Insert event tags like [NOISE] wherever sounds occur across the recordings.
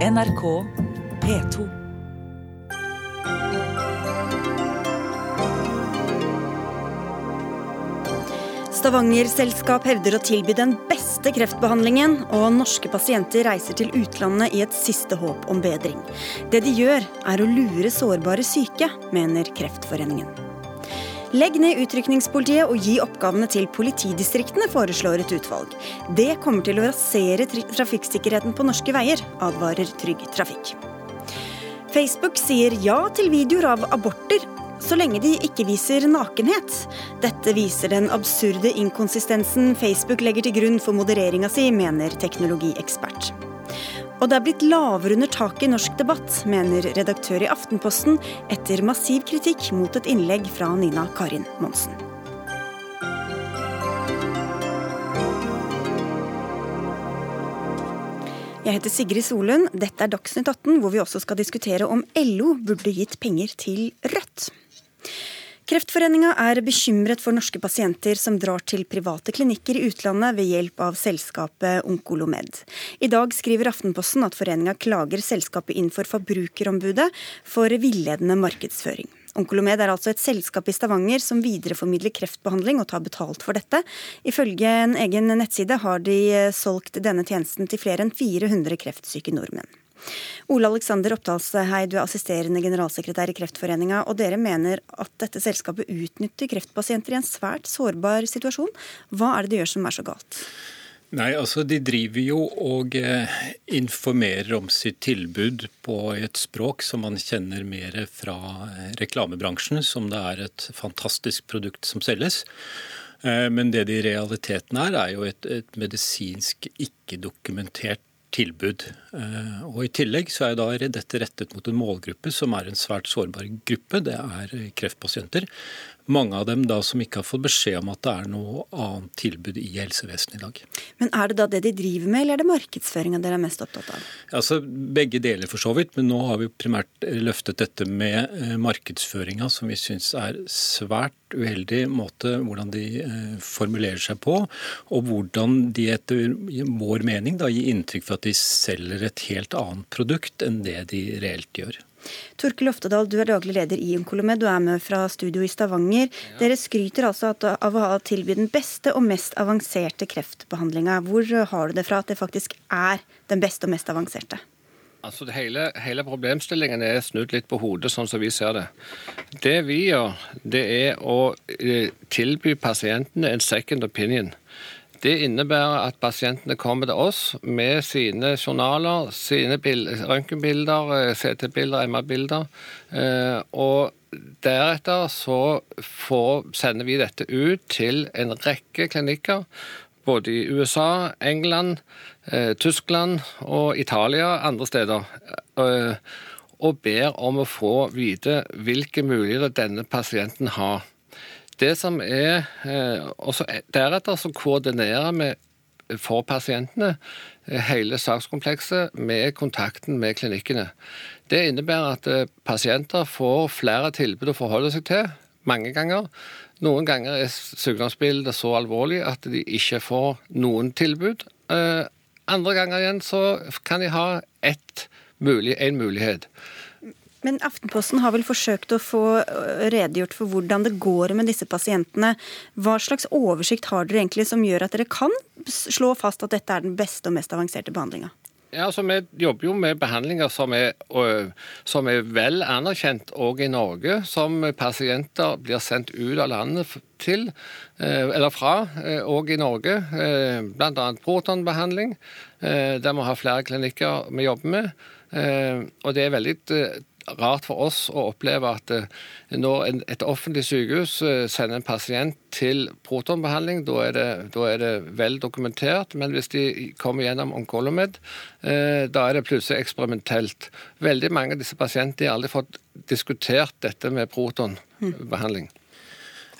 NRK P2. Stavanger-selskap hevder å tilby den beste kreftbehandlingen, og norske pasienter reiser til utlandet i et siste håp om bedring. Det de gjør, er å lure sårbare syke, mener Kreftforeningen. Legg ned utrykningspolitiet og gi oppgavene til politidistriktene, foreslår et utvalg. Det kommer til å rasere trafikksikkerheten på norske veier, advarer Trygg Trafikk. Facebook sier ja til videoer av aborter, så lenge de ikke viser nakenhet. Dette viser den absurde inkonsistensen Facebook legger til grunn for modereringa si, mener teknologiekspert. Og det er blitt lavere under taket i norsk debatt, mener redaktør i Aftenposten, etter massiv kritikk mot et innlegg fra Nina Karin Monsen. Jeg heter Sigrid Solund. Dette er Dagsnytt 18, hvor vi også skal diskutere om LO burde gitt penger til Rødt. Kreftforeninga er bekymret for norske pasienter som drar til private klinikker i utlandet ved hjelp av selskapet Onkolomed. I dag skriver Aftenposten at foreninga klager selskapet inn for Forbrukerombudet for villedende markedsføring. Onkolomed er altså et selskap i Stavanger som videreformidler kreftbehandling og tar betalt for dette. Ifølge en egen nettside har de solgt denne tjenesten til flere enn 400 kreftsyke nordmenn. Ole Alexander Oppdalsheid, du er assisterende generalsekretær i Kreftforeninga, og dere mener at dette selskapet utnytter kreftpasienter i en svært sårbar situasjon. Hva er det de gjør som er så galt? Nei, altså De driver jo og eh, informerer om sitt tilbud på et språk som man kjenner mer fra eh, reklamebransjen, som det er et fantastisk produkt som selges. Eh, men det det i realiteten er, er jo et, et medisinsk ikke-dokumentert tilbud. Eh, og I tillegg så er da dette rettet mot en målgruppe som er en svært sårbar gruppe. Det er kreftpasienter. Mange av dem da som ikke har fått beskjed om at det er noe annet tilbud i helsevesenet i dag. Men Er det da det de driver med, eller er det markedsføringa dere er mest opptatt av? Altså, Begge deler for så vidt, men nå har vi primært løftet dette med eh, markedsføringa, som vi syns er svært uheldig måte hvordan de eh, formulerer seg på, og hvordan de etter vår mening da gir inntrykk for at de selger et helt annet produkt enn det de reelt gjør. Torkel Oftedal, du er daglig leder i Onkolomed. Du er med fra studio i Stavanger. Ja. Dere skryter altså av å ha tilbudt den beste og mest avanserte kreftbehandlinga. Hvor har du det fra at det faktisk er den beste og mest avanserte? Altså hele, hele, problemstillingen er snudd litt på hodet, sånn som vi ser det. Det vi gjør, det er å eh, tilby pasientene en second opinion. Det innebærer at pasientene kommer til oss med sine journaler, sine røntgenbilder, eh, CT-bilder, MR-bilder. Eh, og deretter så får, sender vi dette ut til en rekke klinikker. Både i USA, England, eh, Tyskland og Italia, andre steder. og ber om å få vite hvilke muligheter denne pasienten har. Det som er eh, også Deretter så koordinerer vi for pasientene eh, hele sakskomplekset med kontakten med klinikkene. Det innebærer at eh, pasienter får flere tilbud å forholde seg til mange ganger. Noen ganger er sykdomsbildet så alvorlig at de ikke får noen tilbud. Andre ganger igjen så kan de ha ett mulig, en mulighet. Men Aftenposten har vel forsøkt å få øh, redegjort for hvordan det går med disse pasientene. Hva slags oversikt har dere egentlig som gjør at dere kan slå fast at dette er den beste og mest avanserte behandlinga? Ja, altså Vi jobber jo med behandlinger som er, som er vel anerkjent òg i Norge, som pasienter blir sendt ut av landet til, øh, eller fra, òg øh, i Norge. Bl.a. protonbehandling, der vi har flere klinikker vi jobber med. Og det er veldig rart for oss å oppleve at eh, når et offentlig sykehus eh, sender en pasient til protonbehandling, da er, det, da er det vel dokumentert. Men hvis de kommer gjennom Oncolomed, eh, da er det plutselig eksperimentelt. Veldig mange av disse pasientene har aldri fått diskutert dette med protonbehandling.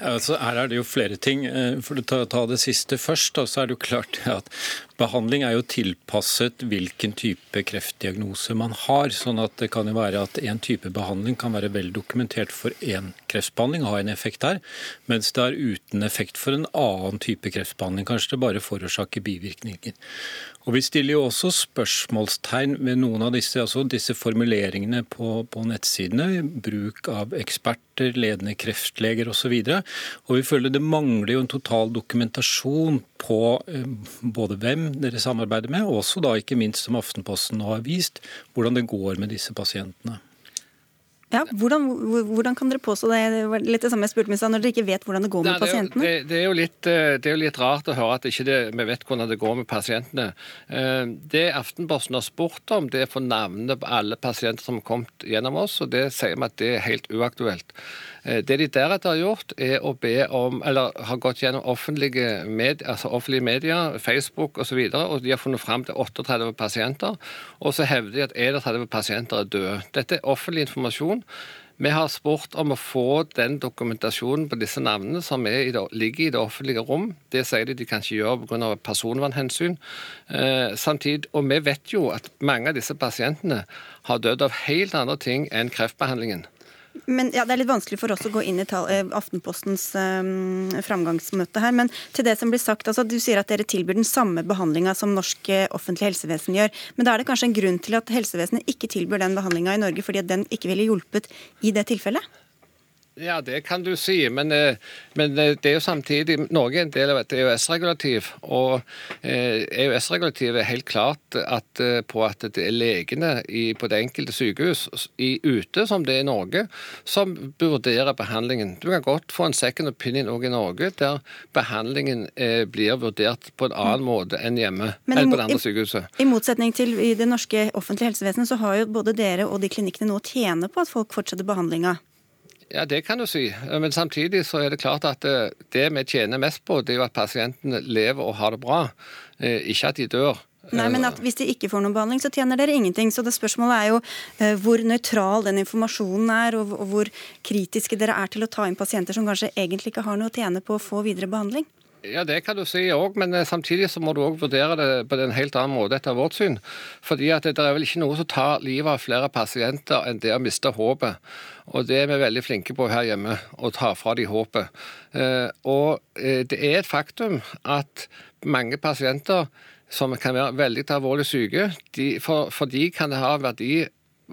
Altså, her er det jo flere ting. For å ta det siste først, så er det jo klart at behandling er jo tilpasset hvilken type kreftdiagnose man har. sånn at det kan jo være at en type behandling kan være vel dokumentert for én kreftbehandling ha en effekt der, mens det er uten effekt for en annen type kreftbehandling. Kanskje det bare forårsaker bivirkninger. Og Vi stiller jo også spørsmålstegn ved noen av disse, altså disse formuleringene på, på nettsidene. Bruk av eksperter, ledende kreftleger osv. Og, og vi føler det mangler jo en total dokumentasjon på eh, både hvem dere samarbeider med, og også da ikke minst, som Aftenposten nå har vist, hvordan det går med disse pasientene. Ja, hvordan, hvordan, kan dere påstå det? Det var litt det samme jeg spurte meg, når dere ikke vet hvordan det går med Nei, pasientene? Det, det, er litt, eh, det, er jo litt, rart å høre at ikke det, vi vet hvordan det går med pasientene. Eh, det Aftenposten har spurt om, det er for navnene på alle pasienter som har kommet gjennom oss, og det sier vi at det er helt uaktuelt. Eh, det de deretter har gjort, er å be om, eller har gått gjennom offentlige, med, altså offentlige medier, Facebook osv., og, så videre, og de har funnet fram til 38 pasienter. Og så hevder de at 31 pasienter er døde. Dette er offentlig informasjon vi har spurt om å få den dokumentasjonen på disse navnene som det, ligger i det offentlige rom. Det sier de de kan ikke gjøre pga. personvernhensyn. Eh, samtidig, og vi vet jo at mange av disse pasientene har dødd av helt andre ting enn kreftbehandlingen. Men ja, Det er litt vanskelig for oss å gå inn i eh, Aftenpostens um, framgangsmøte her. Men til det som blir sagt, altså, du sier at dere tilbyr den samme behandlinga som norsk eh, offentlig helsevesen gjør. Men da er det kanskje en grunn til at helsevesenet ikke tilbyr den behandlinga i Norge, fordi den ikke ville hjulpet i det tilfellet? Ja, det kan du si. Men, eh, men, eh, det er jo samtidig Norge er en del av et EØS-regulativ. Og EØS-regulativet eh, e er helt klart at, på at det er legene i, på det enkelte sykehus i, ute, som det er i Norge, som vurderer behandlingen. Du kan godt få en second opinion òg i Norge, der behandlingen blir vurdert på en annen måte enn hjemme. eller på det andre sykehuset. I, I motsetning til i det norske offentlige helsevesenet, så har jo både dere og de klinikkene nå tjene på at folk fortsetter behandlinga. Ja, Det kan du si. Men samtidig så er det klart at eh, det vi tjener mest på, det er jo at pasientene lever og har det bra, eh, ikke at de dør. Nei, men at Hvis de ikke får noen behandling, så tjener dere ingenting. Så det Spørsmålet er jo eh, hvor nøytral den informasjonen er, og hvor kritiske dere er til å ta inn pasienter som kanskje egentlig ikke har noe å tjene på å få videre behandling. Ja, Det kan du si òg, men eh, samtidig så må du òg vurdere det på en helt annen måte etter vårt syn. Fordi at det er vel ikke noe som tar livet av flere pasienter enn det å miste håpet. Og det er vi veldig flinke på her hjemme, å ta fra de håpet. Eh, og eh, det er et faktum at mange pasienter som kan være veldig alvorlig syke, de, for, for de kan det ha verdi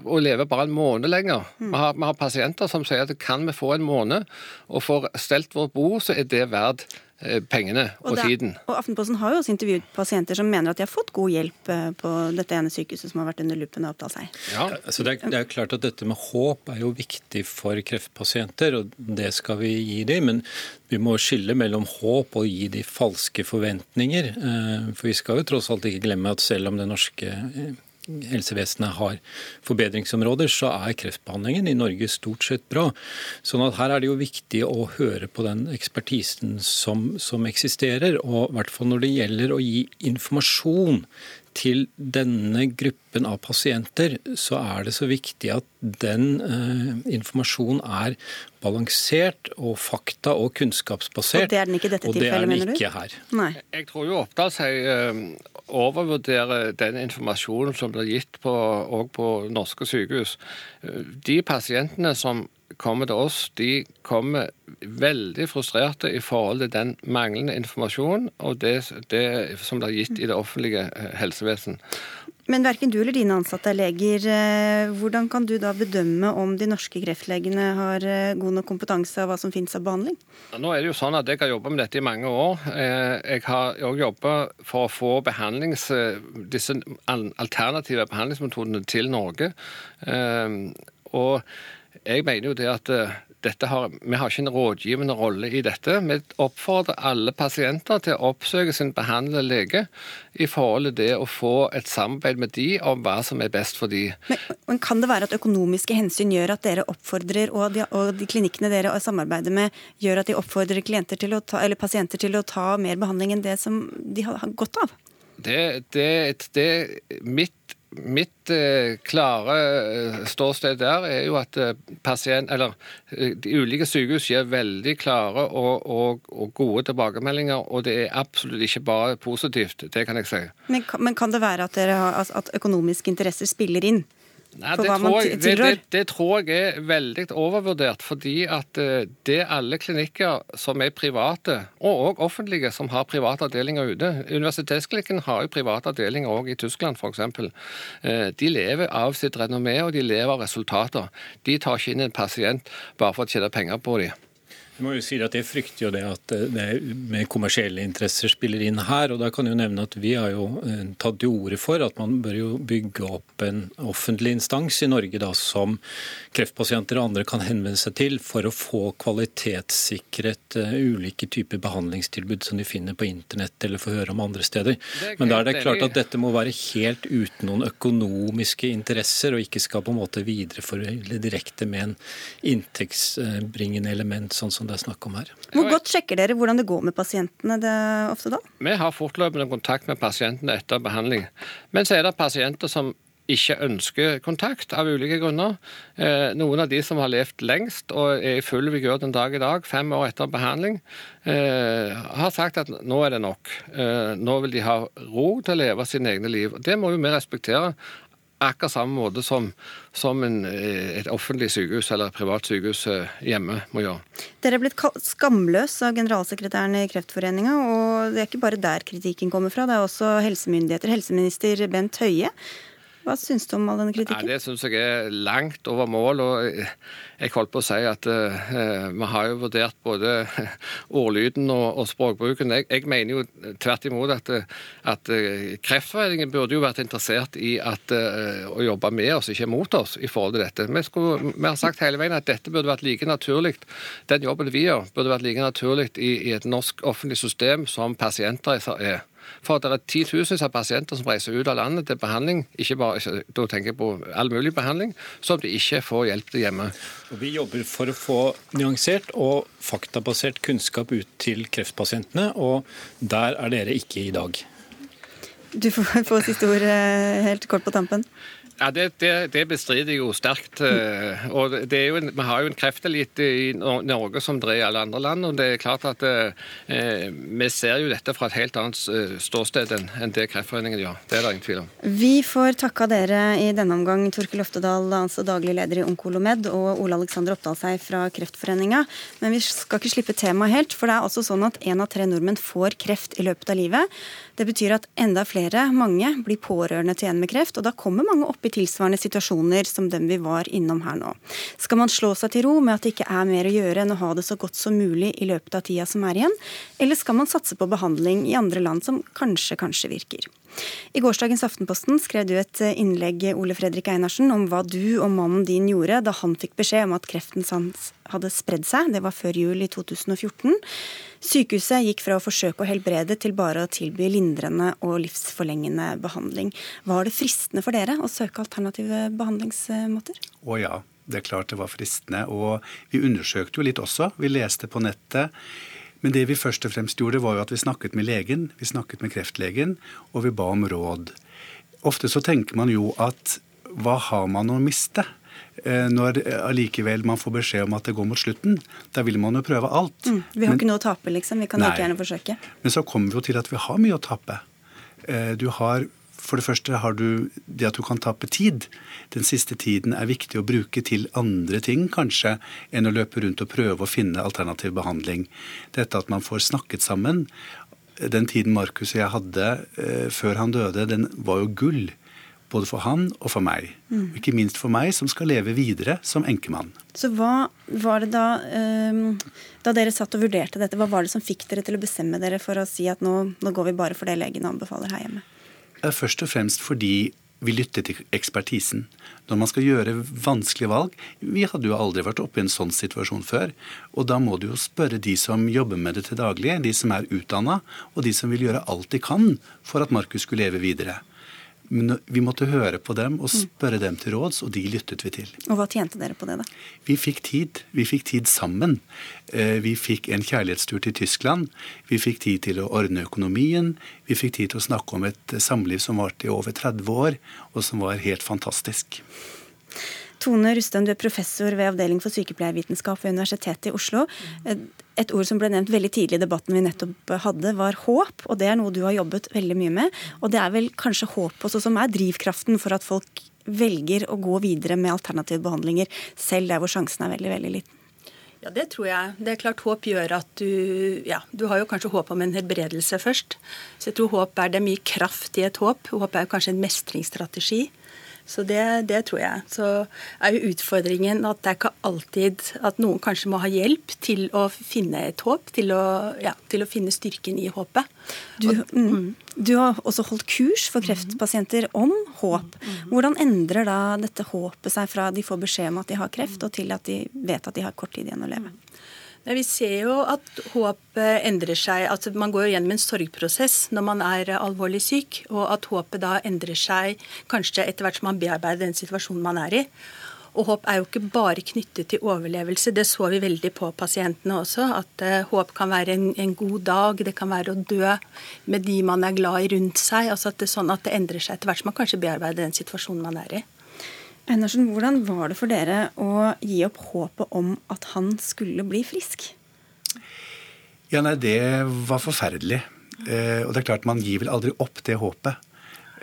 å leve bare en måned lenger. Mm. Vi, har, vi, har, pasienter som sier at kan vi få en måned og får stelt vårt bord, så er det verdt Eh, pengene og, og tiden. Og Aftenposten har jo også intervjuet pasienter som mener at de har fått god hjelp eh, på dette ene sykehuset som har vært under lupen av opptatt seg. Ja, altså det, er, det er klart at Dette med håp er jo viktig for kreftpasienter, og det skal vi gi dem. Men vi må skille mellom håp og gi de falske forventninger. Eh, for vi skal jo tross alt ikke glemme at selv om det norske helsevesenet har forbedringsområder, så er kreftbehandlingen i Norge stort sett bra. Sånn at her er det jo viktig å høre på den ekspertisen som, som eksisterer. Og i hvert fall når det gjelder å gi informasjon til denne gruppen av pasienter, så er det så viktig at den eh, informasjonen er balansert og fakta- og kunnskapsbasert. Og det er den ikke i dette tilfellet, mener du? Og det er den ikke her. Nei. Jeg tror jo Oppdal seg eh, overvurderer den informasjonen som blir gitt på, på norske sykehus. Eh, de pasientene som kommer til oss, de kommer veldig frustrerte i forhold til den manglende informasjonen og det, det som blir gitt i det offentlige eh, helsevesen. Men verken du eller dine ansatte er leger. Eh, hvordan kan du da bedømme om de norske kreftlegene har eh, god nok kompetanse av hva som finnes av behandling? Nå er det jo sånn at Jeg har jobbet med dette i mange år. Jeg har òg jobbet for å få disse alternative behandlingsmetodene til Norge. Og jeg mener jo det at eh, har, vi har ikke en rådgivende rolle i dette. Vi oppfordrer alle pasienter til å oppsøke sin behandlende lege i forhold til det å få et samarbeid med de om hva som er best for de. Men, men Kan det være at økonomiske hensyn gjør at dere oppfordrer, og de, og de klinikkene dere samarbeider med, gjør at de oppfordrer til ta, pasienter til å ta mer behandling enn det som de har godt av? Det, det, det, mitt Mitt eh, klare eh, ståsted der er jo at eh, pasient, eller, de ulike sykehus gir veldig klare og, og, og, gode tilbakemeldinger, og det er absolutt ikke bare positivt. Det kan jeg si. Men, men kan det være at, har, at økonomiske interesser spiller inn? Nei, det, tror jeg, det, det, det, tror jeg er veldig overvurdert. Fordi at eh, det er alle klinikker som er private, og òg offentlige, som har private avdelinger ute Universitetsklinikken har jo private avdelinger òg i Tyskland, f.eks. Eh, de lever av sitt renommé, og de lever av resultater. De tar ikke inn en pasient bare for å tjene penger på dem. Jeg må jo si at jeg frykter jo det at eh, det med kommersielle interesser spiller inn her. og da kan jeg jo nevne at Vi har jo eh, tatt til orde for at man bør jo bygge opp en offentlig instans i Norge da, som kreftpasienter og andre kan henvende seg til for å få kvalitetssikret uh, ulike typer behandlingstilbud som de finner på internett eller får høre om andre steder. Men da er det klart at dette må være helt uten noen økonomiske interesser, og ikke skal på en måte videreforedle direkte med en inntektsbringende element. sånn som det er snakk om her. Hvor godt sjekker dere hvordan det går med pasientene det ofte da? Vi har fortløpende kontakt med pasientene etter behandling. Men så er det pasienter som ikke ønsker kontakt av ulike grunner. Eh, noen av de som har levd lengst og er i full vigør den dag i dag, fem år etter behandling, eh, har sagt at nå er det nok. Eh, nå vil de ha ro til å leve sine egne liv. Det må jo vi respektere akkurat samme måte som, som en, eh, et offentlig sykehus eller et privat sykehus eh, hjemme må gjøre. Dere er blitt skamløs av generalsekretæren i Kreftforeninga, og det er ikke bare der kritikken kommer fra, det er også helsemyndigheter. Helseminister Bent Høie hva syns du om all denne kritikken? Nei, det syns jeg er langt over mål. og Jeg holdt på å si at uh, vi har jo vurdert både ordlyden og, og språkbruken. Jeg, jeg, mener jo tvert imot at, at Kreftforeningen burde jo vært interessert i at, uh, å jobbe med oss, ikke mot oss, i forhold til dette. Vi, skulle, vi, har sagt hele veien at dette burde vært like naturlig, den jobben vi gjør, burde vært like naturlig i, i et norsk offentlig system som pasienter er. For det er titusenvis av pasienter som reiser ut av landet til behandling, ikke bare, da tenker jeg på all mulig behandling, som de ikke får hjelp til hjemme. Og vi jobber for å få nyansert og faktabasert kunnskap ut til kreftpasientene, og der er dere ikke i dag. Du får få siste ord eh, helt kort på tampen. Ja, det, det, det, bestrider jeg jo sterkt. Eh, og jo en, Vi har jo en kreftelite i Norge som det er i alle andre land. og det er klart at eh, Vi ser jo dette fra et helt annet eh, ståsted enn det Kreftforeningen gjør. Det er det ingen tvil om. Vi får takka dere i denne omgang, Torkil Oftedal, altså daglig leder i Onkolomed, og Ole Alexander Oppdalsheim fra Kreftforeninga. Men vi skal ikke slippe temaet helt, for det er altså sånn at én av tre nordmenn får kreft i løpet av livet. Det betyr at enda flere, mange, blir pårørende til en med kreft, og da kommer mange opp i tilsvarende situasjoner som dem vi var innom her nå. Skal man slå seg til ro med at det ikke er mer å gjøre enn å ha det så godt som mulig i løpet av tida som er igjen, eller skal man satse på behandling i andre land som kanskje, kanskje virker? I gårsdagens Aftenposten skrev du et innlegg Ole Fredrik Einarsen, om hva du og mannen din gjorde da han fikk beskjed om at kreften hans hadde spredd seg. Det var før jul i 2014. Sykehuset gikk fra å forsøke å helbrede til bare å tilby lindrende og livsforlengende behandling. Var det fristende for dere å søke alternative behandlingsmåter? Å ja, det er klart det var fristende. Og vi undersøkte jo litt også. Vi leste på nettet. Men det vi først og fremst gjorde, var jo at vi snakket med legen, vi snakket med kreftlegen, og vi ba om råd. Ofte så tenker man jo at hva har man å miste? Eh, når allikevel man får beskjed om at det går mot slutten. Da vil man jo prøve alt. Mm, vi har Men, ikke noe å tape, liksom. Vi kan nei, like gjerne forsøke. Men så kommer vi jo til at vi har mye å tape. Eh, du har for det første har du det at du kan tape tid. Den siste tiden er viktig å bruke til andre ting, kanskje, enn å løpe rundt og prøve å finne alternativ behandling. Dette at man får snakket sammen. Den tiden Markus og jeg hadde eh, før han døde, den var jo gull. Både for han og for meg. Mm. Ikke minst for meg, som skal leve videre som enkemann. Så hva var det da, um, da dere satt og vurderte dette, hva var det som fikk dere til å bestemme dere for å si at nå, nå går vi bare for det legen anbefaler her hjemme? Først og fremst fordi vi lytter til ekspertisen. Når man skal gjøre vanskelige valg Vi hadde jo aldri vært oppe i en sånn situasjon før. Og da må du jo spørre de som jobber med det til daglig, de som er utdanna, og de som vil gjøre alt de kan for at Markus skulle leve videre. Men vi måtte høre på dem og spørre dem til råds, og de lyttet vi til. Og Hva tjente dere på det, da? Vi fikk tid. Vi fikk tid sammen. Eh, vi fikk en kjærlighetstur til Tyskland. Vi fikk tid til å ordne økonomien. Vi fikk tid til å snakke om et samliv som varte i over 30 år, og som var helt fantastisk. Tone Rustøen, du er professor ved Avdeling for sykepleiervitenskap ved Universitetet i Oslo. Et ord som ble nevnt veldig tidlig i debatten vi nettopp hadde, var håp. Og det er noe du har jobbet veldig mye med. Og det er vel kanskje håp også som er drivkraften for at folk velger å gå videre med alternative behandlinger, selv der hvor sjansen er veldig, veldig liten? Ja, det tror jeg. Det er klart Håp gjør at du Ja, du har jo kanskje håp om en helbredelse først. Så jeg tror håp er det mye kraft i et håp. Håp er jo kanskje en mestringsstrategi. Så det, det, tror jeg. Så er jo utfordringen at det er ikke alltid at noen kanskje må ha hjelp til å finne et håp, til å, ja, til å finne styrken i håpet. Du, mm, du, har også holdt kurs for kreftpasienter om håp. Hvordan endrer da dette håpet seg fra de får beskjed om at de har kreft, og til at de vet at de har kort tid igjen å leve? Vi ser jo at håp endrer seg. altså Man går jo gjennom en sorgprosess når man er alvorlig syk, og at håpet da endrer seg kanskje etter hvert som man bearbeider den situasjonen man er i. Og håp er jo ikke bare knyttet til overlevelse. Det så vi veldig på pasientene også. At uh, håp kan være en, en, god dag, det kan være å dø med de man er glad i rundt seg. altså at det er sånn at det endrer seg etter hvert som man kanskje bearbeider den situasjonen man er i. Einarsen, hvordan var det for dere å gi opp håpet om at han skulle bli frisk? Ja, nei, Det var forferdelig. Eh, og det er klart Man gir vel aldri opp det håpet.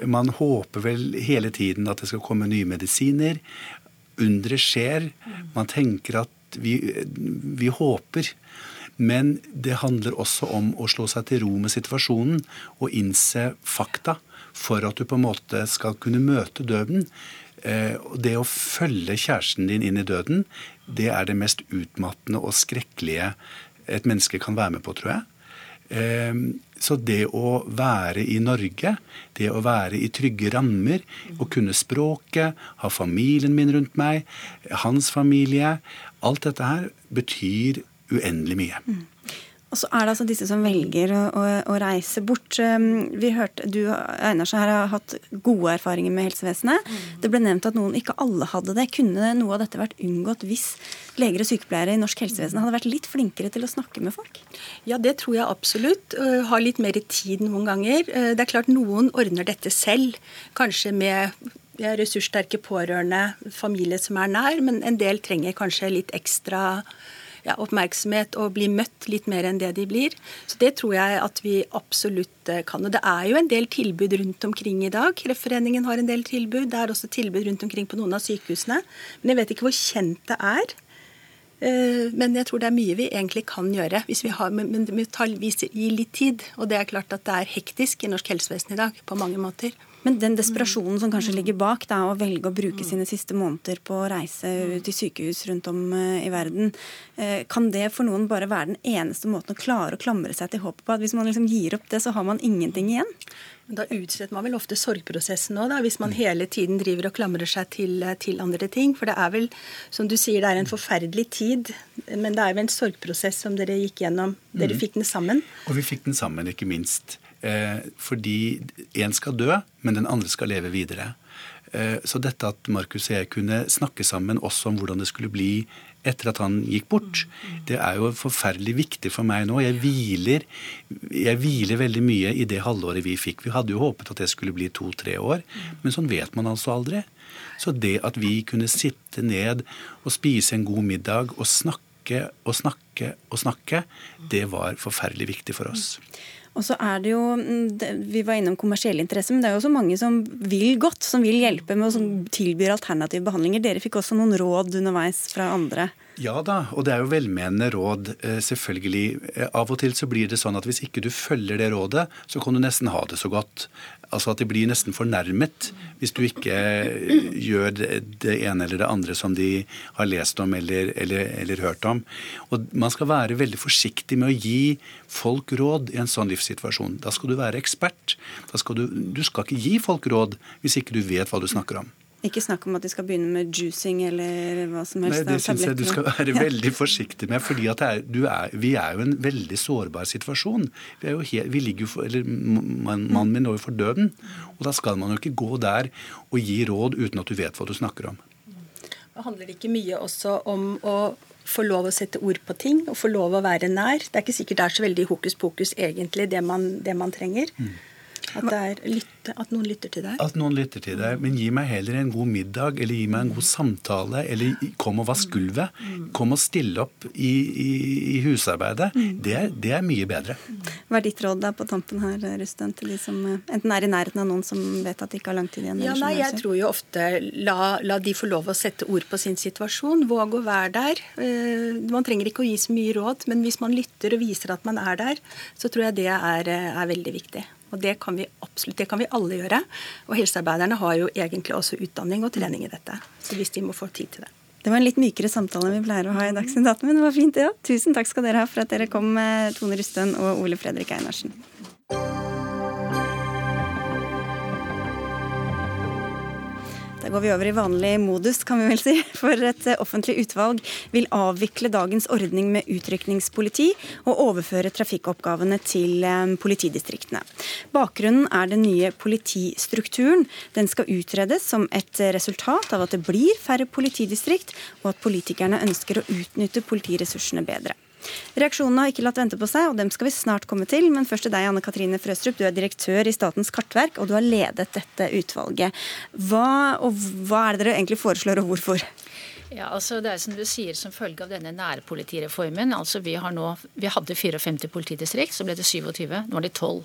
Man håper vel hele tiden at det skal komme nye medisiner. Undre skjer. Man tenker at vi, vi håper. Men det handler også om å slå seg til ro med situasjonen og innse fakta for at du på en måte skal kunne møte døden. Eh, det å følge kjæresten din inn i døden, det er det mest utmattende og skrekkelige et menneske kan være med på, tror jeg. Eh, så det å være i Norge, det å være i trygge rammer, å kunne språket, ha familien min rundt meg, hans familie Alt dette her betyr uendelig mye. Og så er det altså disse som velger å, å, å reise bort. Um, vi hørte, Du Einar, her har hatt gode erfaringer med helsevesenet. Mm. Det ble nevnt at noen, ikke alle hadde det. Kunne noe av dette vært unngått hvis leger og sykepleiere i norsk helsevesen hadde vært litt flinkere til å snakke med folk? Ja, det tror jeg absolutt. Har litt mer tid noen ganger. Det er klart noen ordner dette selv. Kanskje med ressurssterke pårørende, familie som er nær, men en del trenger kanskje litt ekstra ja, oppmerksomhet og bli møtt litt mer enn det de blir. Så det tror jeg at vi absolutt eh, kan. Og det er jo en del tilbud rundt omkring i dag. Kreftforeningen har en del tilbud. Det er også tilbud rundt omkring på noen av sykehusene. Men jeg vet ikke hvor kjent det er. Eh, men jeg tror det er mye vi egentlig kan gjøre, hvis vi har, men vi gir litt tid. Og det er klart at det er hektisk i norsk helsevesen i dag på mange måter. Men den desperasjonen som kanskje ligger bak, da, å velge å bruke sine siste måneder på å reise til sykehus rundt om eh, i verden, eh, kan det for noen bare være den eneste måten å klare å klamre seg til håpet på? At hvis man liksom gir opp det, så har man ingenting igjen? Da utsetter man vel ofte sorgprosessen òg, hvis man hele tiden driver og klamrer seg til, eh, til, andre ting. For det er vel, som du sier, det er en forferdelig tid. Men det er vel en sorgprosess som dere gikk gjennom. Dere mm. fikk den sammen. Og vi fikk den sammen, ikke minst. Eh, fordi én skal dø, men den andre skal leve videre. Eh, så dette at Markus og jeg kunne snakke sammen også om hvordan det skulle bli etter at han gikk bort, det er jo forferdelig viktig for meg nå. Jeg hviler, jeg hviler veldig mye i det halvåret vi fikk. Vi hadde jo håpet at det skulle bli to-tre år, men sånn vet man altså aldri. Så det at vi kunne sitte ned og spise en god middag og snakke og snakke og snakke, det var forferdelig viktig for oss. Og så er det jo, mm, Vi var innom kommersiell interesse, men det er jo også mange som vil godt, som vil hjelpe med og som tilbyr alternative behandlinger. Dere fikk også noen råd underveis fra andre? Ja da, og det er jo velmenende råd, eh, selvfølgelig. Eh, av og til så blir det sånn at hvis ikke du følger det rådet, så kan du nesten ha det så godt. Altså at de blir nesten fornærmet hvis du ikke eh, gjør det ene eller det andre som de har lest om eller, eller, eller hørt om. Og man skal være veldig forsiktig med å gi folk råd i en sånn livssituasjon. Da skal du være ekspert. Skal du, du skal ikke gi folk råd hvis ikke du vet hva du snakker om. Ikke snakk om at de skal begynne med juicing eller hva som helst. Nei, Det syns jeg du skal være [LAUGHS] veldig forsiktig med. fordi er, er, Vi er jo en veldig sårbar situasjon. Vi, er jo helt, vi ligger jo eller Mannen min lå jo for døden. Og da skal man jo ikke gå der og gi råd uten at du vet hva du snakker om. Det handler ikke mye også om å få lov å sette ord på ting og få lov å være nær. Det er ikke sikkert det er så veldig hokus pokus egentlig, det man, det man trenger. Mm. At, lytte, at, noen lytter til deg? At noen lytter til deg. Men gi meg heller en god middag, eller gi meg en god samtale, eller kom og vask gulvet. Kom og stille opp i, i, i husarbeidet. Det, det, er mye bedre. Hva er ditt råd da på tampen her, Rusten, til de som eh, enten er i nærheten av noen som vet at de ikke har lang tid igjen? Ja, nei, jeg tror jo ofte la, la, de få lov å sette ord på sin situasjon. Våg å være der. Eh, man trenger ikke å gi så mye råd, men hvis man lytter og viser at man er der, så tror jeg det er, eh, er veldig viktig. Og det kan vi absolutt, det kan vi alle gjøre. Og helsearbeiderne har jo egentlig også utdanning og trening i dette. Så hvis de må få tid til det. Det var en litt mykere samtale enn vi pleier å ha i Dagsnytt 18, men det var fint, det ja. òg. Tusen takk skal dere ha for at dere kom, Tone Rustøen og Ole Fredrik Einarsen. Da går vi over i vanlig modus, kan vi vel si. [LAUGHS] For et eh, offentlig utvalg vil avvikle dagens ordning med utrykningspoliti og overføre trafikkoppgavene til eh, politidistriktene. Bakgrunnen er den nye politistrukturen. Den skal utredes som et resultat av at det blir færre politidistrikt, og at politikerne ønsker å utnytte politiressursene bedre. Reaksjonene har ikke latt vente på seg, og dem skal vi snart komme til. Men først til deg, Anne Katrine Frøstrup. Du er direktør i Statens kartverk, og du har ledet dette utvalget. Hva, hva er det dere egentlig foreslår, og hvorfor? Ja, altså det er som du sier, Som følge av denne nærpolitireformen altså Vi har nå, vi hadde 54 politidistrikt, så ble det 27. Nå er det 12.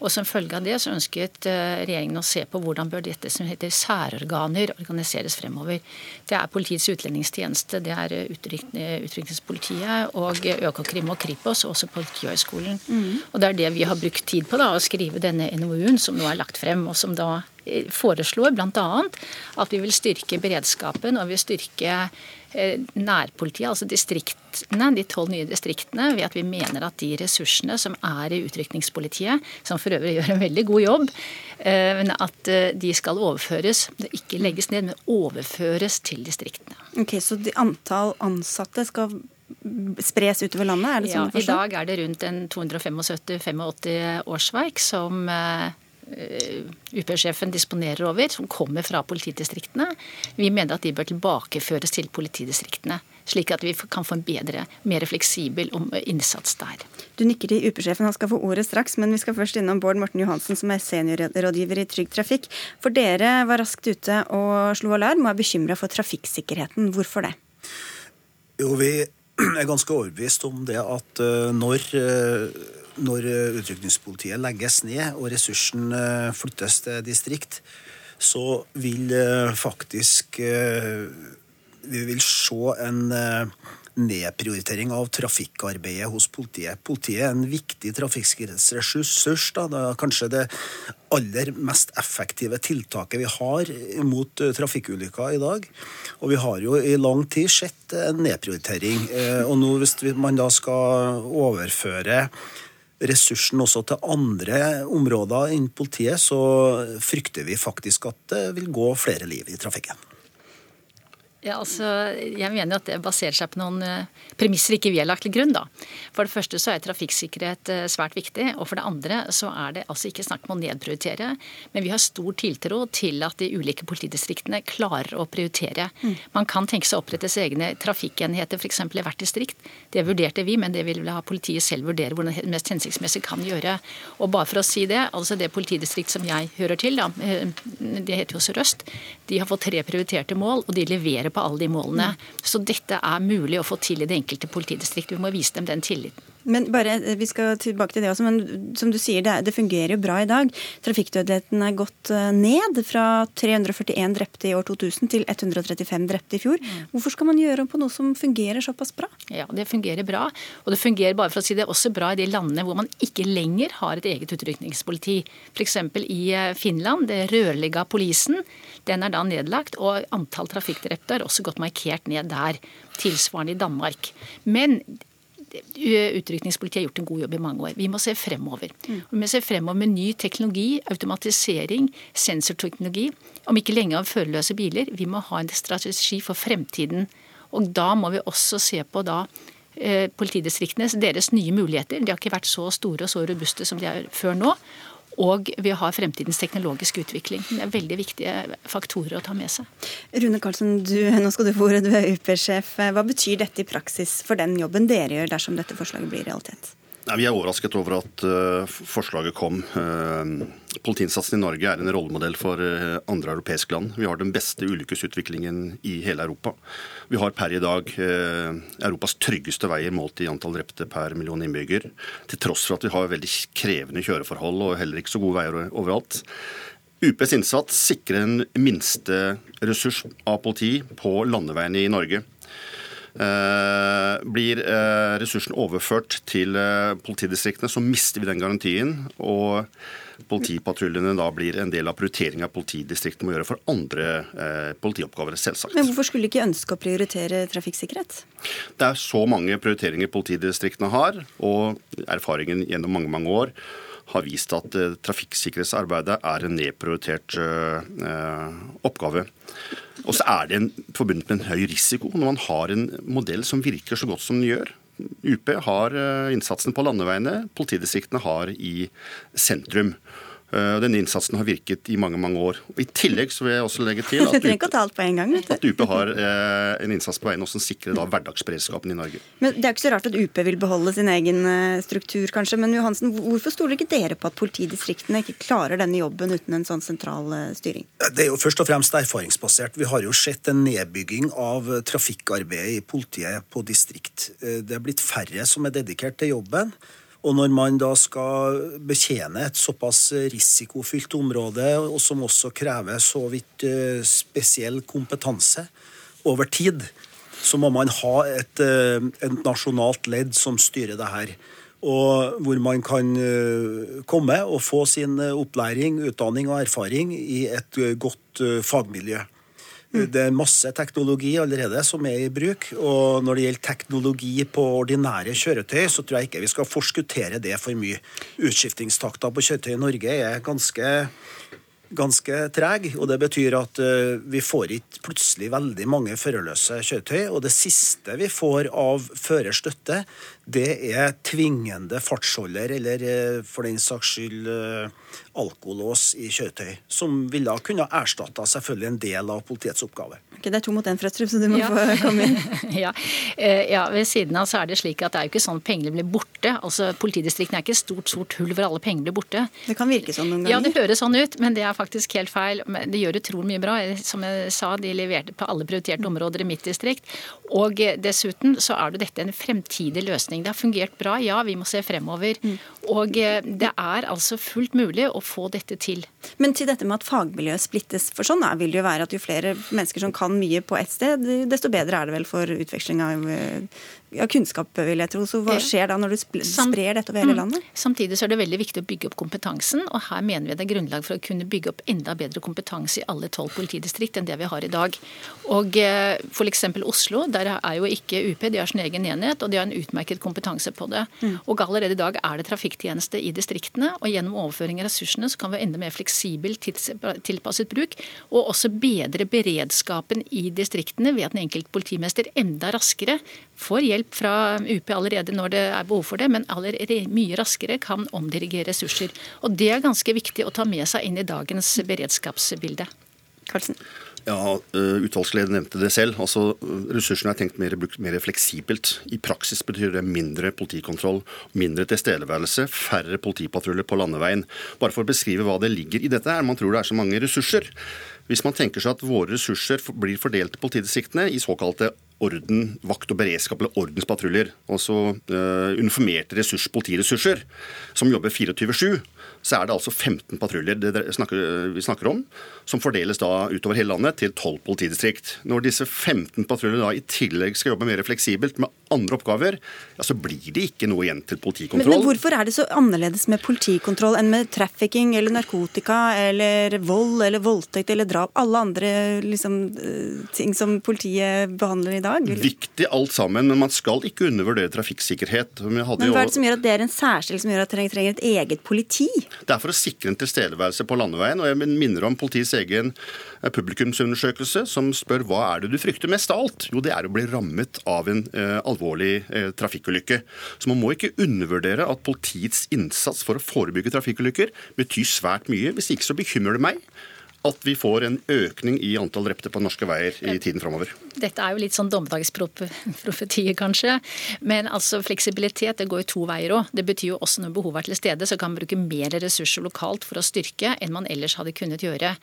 Og Som følge av det så ønsket eh, regjeringen å se på hvordan bør dette som heter særorganer organiseres fremover. Det er Politiets utlendingstjeneste, det er eh, Utrykningspolitiet og Økokrim og Kripos, og også Politihøgskolen. Mm. Og Det er det vi har brukt tid på, da, å skrive denne NOU-en som nå er lagt frem, og som da eh, foreslår bl.a. at vi vil styrke beredskapen og vi vil styrke Eh, nærpolitiet, altså distriktene, de tolv nye distriktene, ved at vi mener at de ressursene som er i utrykningspolitiet, som for øvrig [LAUGHS] gjør en veldig god jobb, men at eh, de skal overføres, ikke legges ned, men overføres til distriktene. Ok, Så antall ansatte skal spres utover landet? er det sånn ja, I dag er det rundt en 275-85 årsverk som Eh, UP-sjefen disponerer over, som kommer fra politidistriktene. Vi mener at de bør tilbakeføres til politidistriktene, slik at vi kan få en bedre, mer fleksibel innsats der. Du nikker til UP-sjefen, han skal få ordet straks, men vi skal først innom Bård Morten Johansen, som er seniorrådgiver i Trygg Trafikk. For dere var raskt ute og slo alarm og er bekymra for trafikksikkerheten. Hvorfor det? Jo, vi er ganske overbevist om det at eh, når eh, når eh, utrykningspolitiet legges ned og ressursen eh, flyttes til distrikt, så vil eh, faktisk vi vil se en nedprioritering av trafikkarbeidet hos politiet. Politiet er en viktig trafikksikkerhetsressurs. Da. Det er kanskje det aller mest effektive tiltaket vi har mot trafikkulykker i dag. Og vi har jo i lang tid sett en nedprioritering. Og nå hvis man da skal overføre ressursen også til andre områder innen politiet, så frykter vi faktisk at det vil gå flere liv i trafikken. Ja, altså, jeg mener at det baserer seg på noen eh, premisser ikke vi har lagt til grunn. da. For det første så er trafikksikkerhet eh, svært viktig. Og for det andre så er det altså ikke snakk om å nedprioritere. Men vi har stor tiltro til at de ulike politidistriktene klarer å prioritere. Mm. Man kan tenke seg å opprettes egne trafikkenheter f.eks. i hvert distrikt. Det vurderte vi, men det vil ha politiet selv vurdere hvordan det mest hensiktsmessig kan gjøre. Og bare for å si det, altså det politidistrikt som jeg hører til, da, eh, det heter jo Sør-Øst, de har fått tre prioriterte mål, og de leverer på alle de målene. Så dette er mulig å få til i det enkelte politidistrikt. Vi må vise dem den tilliten. Men bare, eh, Vi skal tilbake til det også, men som du sier, det, det fungerer jo bra i dag. Trafikkdødeligheten er gått eh, ned fra 341 drepte i år 2000 til 135 drepte i fjor. Mm. Hvorfor skal man gjøre om på noe som fungerer såpass bra? Ja, Det fungerer bra. Og det fungerer bare for å si det også bra i de landene hvor man ikke lenger har et eget utrykningspoliti. F.eks. i eh, Finland, det rørlegga polisen. Den er da nedlagt, og antall trafikkdrepte har også gått markert ned der. Tilsvarende i Danmark. Men Utrykningspolitiet har gjort en god jobb i mange år. Vi må se fremover. Mm. Vi må se fremover med ny teknologi, automatisering, sensorteknologi. Om ikke lenge av førerløse biler. Vi må ha en strategi for fremtiden. Og da må vi også se på da eh, politidistriktene, deres nye muligheter. De har ikke vært så store og så robuste som de er før nå. Og vi har fremtidens teknologiske utvikling. Det er veldig viktige faktorer å ta med seg. Rune Karlsen, du, nå skal du få ordet, du er UP-sjef. Hva betyr dette i praksis for den jobben dere gjør dersom dette forslaget blir realitet? Vi er overrasket over at uh, forslaget kom. Uh, Politiinnsatsen i Norge er en rollemodell for uh, andre europeiske land. Vi har den beste ulykkesutviklingen i hele Europa. Vi har per i dag Europas tryggeste veier målt i antall drepte per million innbygger. Til tross for at vi har veldig krevende kjøreforhold og heller ikke så gode veier overalt. UPs innsats sikrer en minsteressurs av politi på landeveiene i Norge. Eh, blir eh, ressursen overført til eh, politidistriktene, så mister vi den garantien. Og politipatruljene da blir en del av prioriteringa politidistriktene må gjøre for andre politioppgaver, selvsagt. Men hvorfor skulle de ikke ønske å prioritere trafikksikkerhet? Det er så mange prioriteringer politidistriktene har, og erfaringen gjennom mange, mange år har vist at uh, trafikksikkerhetsarbeidet er en nedprioritert uh, oppgave. Og så er det en, forbundet med en høy risiko når man har en modell som virker så godt som den gjør. UP har innsatsen på landeveiene, politidistriktene har i sentrum. Eh, denne innsatsen har virket i mange mange år. Og I tillegg så vil jeg også legge til [LAUGHS] at, UP, at UP har eh, en innsats på veien som sikrer da hverdagsberedskapen i Norge. Men Det er ikke så rart at UP vil beholde sin egen eh, struktur, kanskje. Men Johansen, hvorfor stoler ikke dere på at politidistriktene ikke klarer denne jobben uten en sånn sentral styring? Det er jo først og fremst erfaringsbasert. Vi har jo sett en nedbygging av trafikkarbeidet i politiet på distrikt. Det er blitt færre som er dedikert til jobben. Og når man da skal betjene et såpass risikofylt område, og som også krever så vidt eh, spesiell kompetanse over tid, så må man ha et, eh, et nasjonalt ledd som styrer det her. Og hvor man kan eh, komme og få sin opplæring, utdanning og erfaring i et godt fagmiljø. Mm. Det er masse teknologi allerede som er i bruk. Og når det gjelder teknologi på ordinære kjøretøy, så tror jeg ikke vi skal forskuttere det for mye. Utskiftingstakta på kjøretøy i Norge er ganske ganske treg, og det betyr at uh, vi får ikke plutselig veldig mange førerløse kjøretøy. Og det siste vi får av førerstøtte, det er tvingende fartsholder, eller uh, for den saks skyld uh, alkolås i kjøretøy. Som ville kunne erstatta selvfølgelig en del av politiets oppgave. Okay, det er to mot én, Frøstrup, så du må ja. få komme inn. [LAUGHS] ja. ja. Ved siden av så er det slik at det er jo ikke sånn at pengene blir borte. Altså, Politidistriktene er ikke et stort sort hull hvor alle pengene blir borte. Det kan virke sånn noen ganger. Ja, det høres sånn ut, men det er faktisk helt feil. Det gjør utrolig mye bra. Som jeg sa, de leverte på alle prioriterte områder i mitt distrikt. Og dessuten så er jo dette en fremtidig løsning. Det har fungert bra, ja, vi må se fremover. Mm. Og det er altså fullt mulig å få dette til. Men til dette med at fagmiljøet splittes, for sånn vil det jo være at jo flere mennesker som kan mye på ett sted, desto bedre er det vel for utveksling av ja, kunnskap, vil jeg tro. Så hva skjer da når du sprer dette over hele mm. landet? Samtidig så er det veldig viktig å bygge opp kompetansen, og her mener vi det er grunnlag for å kunne bygge opp enda bedre kompetanse i alle tolv politidistrikt enn det vi har i dag. Og eh, f.eks. Oslo, der er jo ikke UP, de har sin egen enhet, og de har en utmerket kompetanse på det. Mm. Og allerede i dag er det trafikktjeneste i distriktene, og gjennom overføring av ressursene så kan vi ha enda mer fleksibel, tilpasset bruk, og også bedre beredskapen i distriktene ved at den enkelte politimester enda raskere får hjelp fra UP allerede når det er behov for det, men allerede mye raskere kan omdirigere ressurser. Og Det er ganske viktig å ta med seg inn i dagens beredskapsbilde. Karlsen. Ja, Utvalgsleder nevnte det selv. altså Ressursene er tenkt mer, mer fleksibelt. I praksis betyr det mindre politikontroll, mindre tilstedeværelse, færre politipatruljer på landeveien. Bare for å beskrive hva det ligger i dette her. Man tror det er så mange ressurser. Hvis man tenker seg at våre ressurser blir fordelt til politidistriktene i såkalte orden, vakt og beredskap eller ordenspatruljer, altså uh, uniformerte ressurs, politiressurser, som jobber 24-7, så er det altså 15 patruljer vi snakker om, som fordeles da utover hele landet til 12 politidistrikt. Når disse 15 patruljene da i tillegg skal jobbe mer fleksibelt med andre oppgaver, ja, så blir det ikke noe igjen til politikontroll. Men, men hvorfor er det så annerledes med politikontroll enn med trafficking eller narkotika eller vold eller voldtekt eller drap? Alle andre liksom, eh, ting som politiet behandler i dag? Viktig alt sammen, men man skal ikke undervurdere trafikksikkerhet. Men hva er det som gjør at det er en særskilt som gjør at dere trenger et eget politi? Det er for å sikre en tilstedeværelse på landeveien. og Jeg minner om politiets egen eh, publikumsundersøkelse som spør hva er det du frykter mest av alt? Jo, det er å bli rammet av en eh, alvorlig eh, trafikkulykke. Så man må ikke undervurdere at politiets innsats for å forebygge trafikkulykker betyr svært mye. Hvis ikke så bekymrer det meg at vi får en økning i antall drepte på norske veier i tiden framover? Dette er jo litt sånn dommedagsprofetier, kanskje. Men altså fleksibilitet det går jo to veier òg. Det betyr jo også når behovet er til stede, så kan man bruke mer ressurser lokalt for å styrke enn man ellers hadde kunnet gjøre.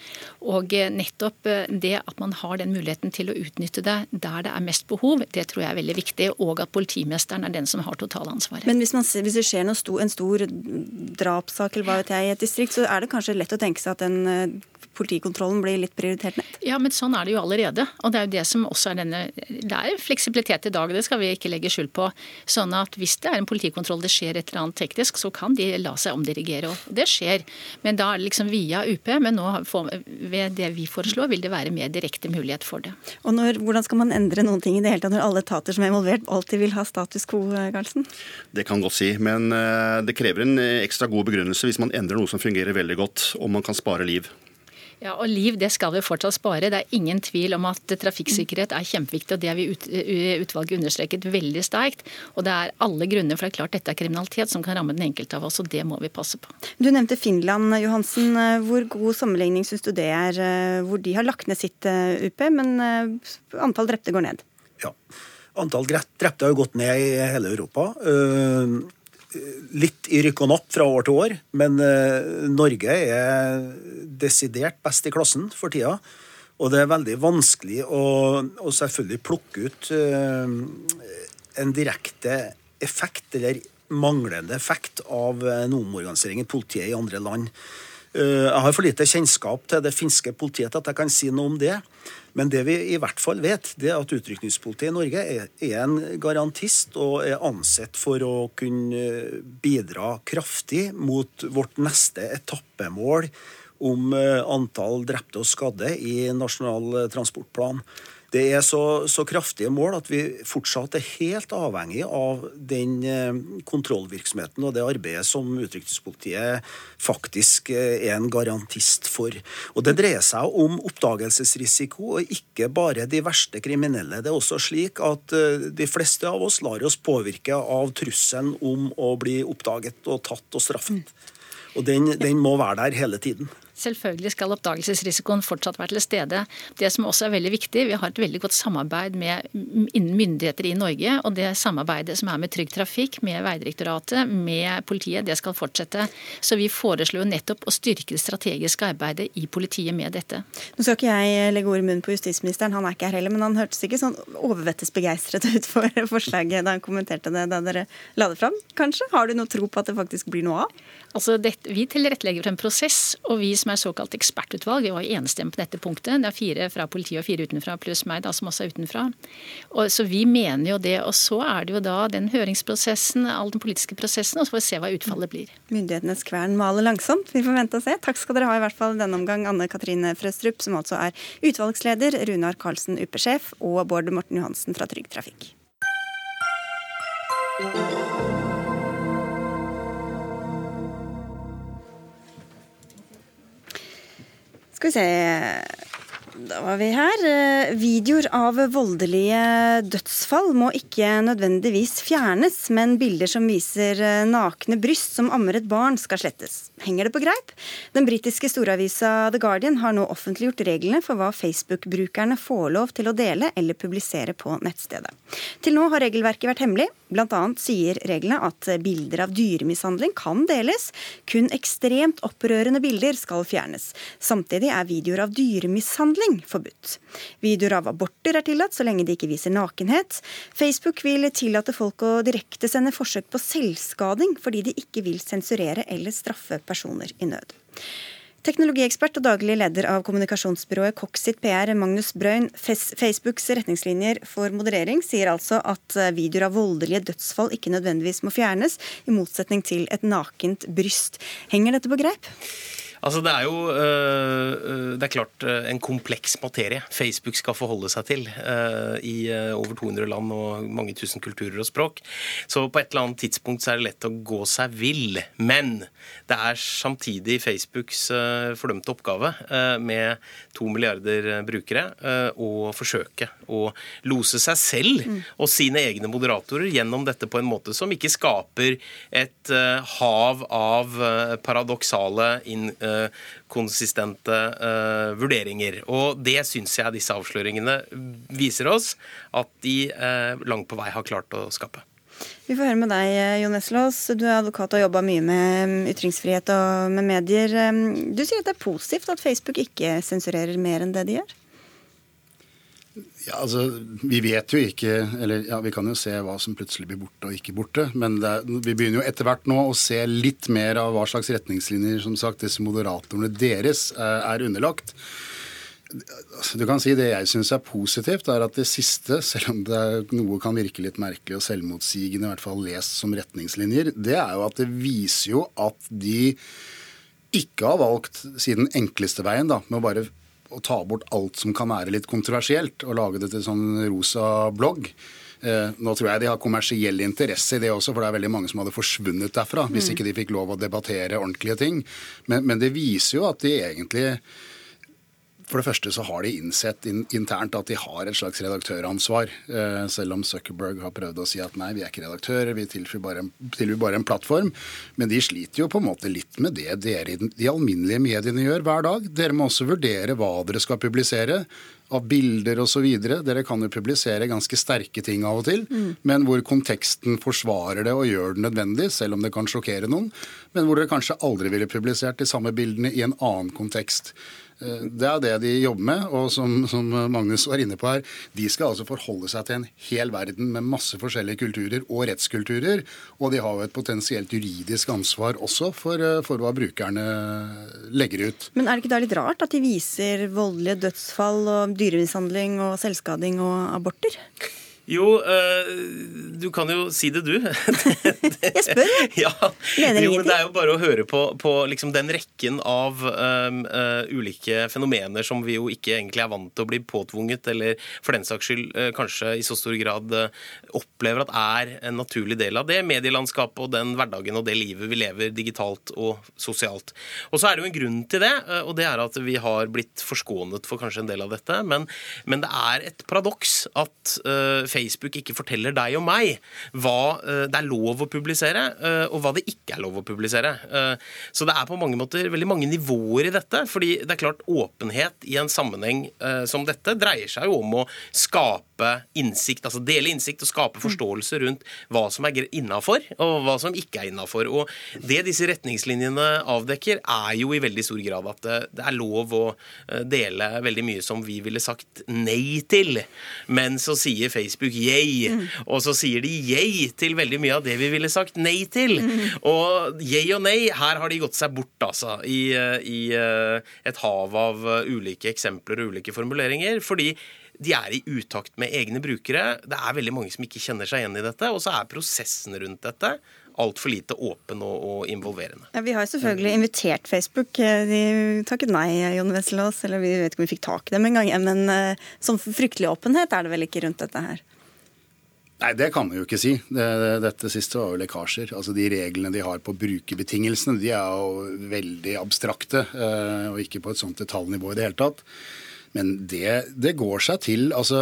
Og eh, nettopp eh, det at man har den muligheten til å utnytte det der det er mest behov, det tror jeg er veldig viktig. Og at politimesteren er den som har totalansvaret. Men hvis, man, hvis det skjer sto, en stor drapssak eller hva vet jeg, i et distrikt, så er det kanskje lett å tenke seg at den eh, politikontrollen blir litt prioritert ned? Ja, men sånn er det jo allerede. Og det er jo det som også er denne Det er fleksibilitet i dag, det skal vi ikke legge skjul på. Sånn at hvis det er en politikontroll, det skjer et eller annet teknisk, så kan de la seg omdirigere. Og det skjer. Men da er det liksom via UP. Men nå ved det vi foreslår, vil det være mer direkte mulighet for det. Og når, hvordan skal man endre noen ting i det hele tatt når alle etater som er involvert, alltid vil ha status quo, Karlsen? Det kan godt si, men eh, det krever en eh, ekstra god begrunnelse hvis man endrer noe som fungerer veldig godt, og man kan spare liv. Ja, og Liv det skal vi fortsatt spare. Det er ingen tvil om at trafikksikkerhet er kjempeviktig. og Det har vi ut, utvalget understreket veldig sterkt. Og det er alle grunner, for det er klart dette er kriminalitet som kan ramme den enkelte av oss, og det må vi passe på. Du nevnte Finland, Johansen. Hvor god sammenligning syns du det er? Hvor de har lagt ned sitt eh, UP, men eh, antall drepte går ned? Ja. Antall drepte har jo gått ned i hele Europa. Uh, litt i rykk og napp fra år til år, men uh, Norge er desidert best i klassen for tida. Og det er veldig vanskelig å, å selvfølgelig plukke ut uh, en direkte effekt, eller manglende effekt, av en omorganisering i politiet i andre land. Jeg har for lite kjennskap til det finske politiet til at jeg kan si noe om det. Men det vi i hvert fall vet, det er at utrykningspolitiet i Norge er, en garantist og er ansett for å kunne bidra kraftig mot vårt neste etappemål om eh, antall drepte og skadde i Nasjonal transportplan. Det er så, så, kraftige mål at vi fortsatt er helt avhengig av den eh, kontrollvirksomheten og det arbeidet som utrykningspolitiet faktisk eh, er en garantist for. Og Det dreier seg om oppdagelsesrisiko, og ikke bare de verste kriminelle. Det er også slik at eh, de fleste av oss lar oss påvirke av trusselen om å bli oppdaget og tatt og straffet. Og den, den må være der hele tiden. Selvfølgelig skal oppdagelsesrisikoen fortsatt være til stede. Det som også er veldig viktig, Vi har et veldig godt samarbeid med myndigheter i Norge. og Det samarbeidet som er med Trygg Trafikk, med Vegdirektoratet, med politiet, det skal fortsette. Så vi foreslår nettopp å styrke det strategiske arbeidet i politiet med dette. Nå skal ikke jeg legge ord i munnen på justisministeren, han er ikke her heller, men han hørtes ikke sånn overvettes begeistret ut for [LAUGHS] forslaget da han kommenterte det da dere la det fram, kanskje? Har du noe tro på at det faktisk blir noe av? Altså, det, Vi tilrettelegger for en prosess, og vi som er såkalt ekspertutvalg, vi var jo enstemmige på dette punktet. Det er fire fra politiet og fire utenfra, pluss meg, da, som også er utenfra. Og, så vi mener jo det. Og så er det jo da den høringsprosessen, all den politiske prosessen, og så får vi se hva utfallet blir. Myndighetenes kvern maler langsomt. Vi får vente og se. Takk skal dere ha i hvert fall denne omgang, Anne Katrine Frøstrup, som altså er utvalgsleder, Runar Karlsen, UP-sjef, og Bård Morten Johansen fra Trygg Trafikk. Skal vi se da var vi her. Eh, videoer av voldelige dødsfall må ikke nødvendigvis fjernes, men bilder som viser eh, nakne bryst som ammer et barn, skal slettes. Henger det på greip? Den britiske storavisa The Guardian har nå offentliggjort reglene for hva Facebook-brukerne får lov til å dele eller publisere på nettstedet. Til nå har regelverket vært hemmelig. Blant annet sier reglene at bilder av dyremishandling kan deles. Kun ekstremt opprørende bilder skal fjernes. Samtidig er videoer av dyremishandling forbudt. Videoer av aborter er tillatt så lenge de ikke viser nakenhet. Facebook vil tillate folk å direktesende forsøk på selvskading fordi de ikke vil sensurere eller straffe personer i nød. Teknologiekspert og daglig leder av kommunikasjonsbyrået Coxit PR, Magnus Brøyn, Facebooks retningslinjer for moderering sier altså at videoer av voldelige dødsfall ikke nødvendigvis må fjernes, i motsetning til et nakent bryst. Henger dette på greip? Altså, Det er jo øh, det er klart øh, en kompleks materie Facebook skal forholde seg til i over 200 land og mange tusen kulturer og språk. Så på et eller annet tidspunkt så er det lett å gå seg vill. Men det er samtidig Facebooks fordømte oppgave med to milliarder brukere å forsøke å lose seg selv mm. og sine egne moderatorer gjennom dette på en måte som ikke skaper et hav av paradoksale inn konsistente vurderinger. Og det syns jeg disse avsløringene viser oss at de langt på vei har klart å skape. Vi får høre med deg, Jon Eslås. Du er advokat og har jobba mye med ytringsfrihet og med medier. Du sier at det er positivt at Facebook ikke sensurerer mer enn det de gjør? Ja, altså, Vi vet jo ikke eller ja, Vi kan jo se hva som plutselig blir borte og ikke borte. Men er, vi begynner jo etter hvert nå å se litt mer av hva slags retningslinjer som sagt, disse moderatorene deres eh, er underlagt. Altså, du kan si Det jeg syns er positivt, er at det siste, selv om det er noe kan virke litt merkelig og selvmotsigende, i hvert fall lest som retningslinjer, det er jo at det viser jo at de ikke har valgt siden enkleste veien, da, med å bare å ta bort alt som kan være litt kontroversielt, og lage det til sånn rosa blogg. Eh, nå tror jeg de har kommersiell interesse i det også, for det er veldig mange som hadde forsvunnet derfra hvis mm. ikke de fikk lov å debattere ordentlige ting. Men, men det viser jo at de egentlig for det første så har de innsett internt at de har et slags redaktøransvar. Eh, selv om Zuckerberg har prøvd å si at nei, vi er ikke redaktører, vi tilbyr bare, bare en plattform. Men de sliter jo på en måte litt med det dere i de alminnelige mediene gjør hver dag. Dere må også vurdere hva dere skal publisere av bilder osv. Dere kan jo publisere ganske sterke ting av og til, mm. men hvor konteksten forsvarer det og gjør det nødvendig, selv om det kan sjokkere noen. Men hvor dere kanskje aldri ville publisert de samme bildene i en annen kontekst. Eh, det er det de jobber med. Og som, som, Magnus var inne på her, de skal altså forholde seg til en hel verden med masse forskjellige kulturer og rettskulturer. Og de har jo et potensielt juridisk ansvar også for, eh, for hva brukerne legger ut. Men er det ikke da litt rart at de viser voldelige dødsfall og dyremishandling og selvskading og aborter? Jo, uh, du kan jo si det, du. [LAUGHS] [LAUGHS] jeg spør, jeg. ja. Mener jo, men Det er jo bare å høre på, på liksom den rekken av um, uh, ulike fenomener som vi jo ikke egentlig er vant til å bli påtvunget, eller for den saks skyld uh, kanskje i så stor grad opplever at er en naturlig del av det medielandskapet og den hverdagen og det livet vi lever digitalt og sosialt. Og så er det jo en grunn til det, og det er at vi har blitt forskånet for kanskje en del av dette. Men, men det er et paradoks at Facebook ikke forteller deg og meg hva eh, det er lov å publisere, eh, og hva det ikke er lov å publisere. Eh, så det er på mange måter veldig mange nivåer i dette. fordi det er klart åpenhet i en sammenheng som dette dreier seg jo om å skape innsikt, altså dele innsikt og skape forståelse rundt hva som er innafor, og hva som ikke er innafor. Og det disse retningslinjene avdekker, er jo i veldig stor grad at det er lov å dele veldig mye som vi ville sagt nei til. Men så sier Facebook Facebook yay. Mm. Og så sier de yay til veldig mye av det vi ville sagt nei til. Mm. Og yay og nei, her har de gått seg bort, altså. I, i eh, et hav av ulike eksempler og ulike formuleringer. Fordi de er i utakt med egne brukere. Det er veldig mange som ikke kjenner seg igjen i dette. Og så er prosessen rundt dette altfor lite åpen og, og involverende. Ja, Vi har selvfølgelig invitert Facebook. De takket nei, Jon Wesselås. Eller vi vet ikke om vi fikk tak i dem engang. Men sånn fryktelig åpenhet er det vel ikke rundt dette her? Nei, det kan man jo ikke si. Dette siste var jo lekkasjer. Altså De reglene de har på brukerbetingelsene, de er jo veldig abstrakte. Eh, og ikke på et sånt detaljnivå i det hele tatt. Men det, det går seg til. altså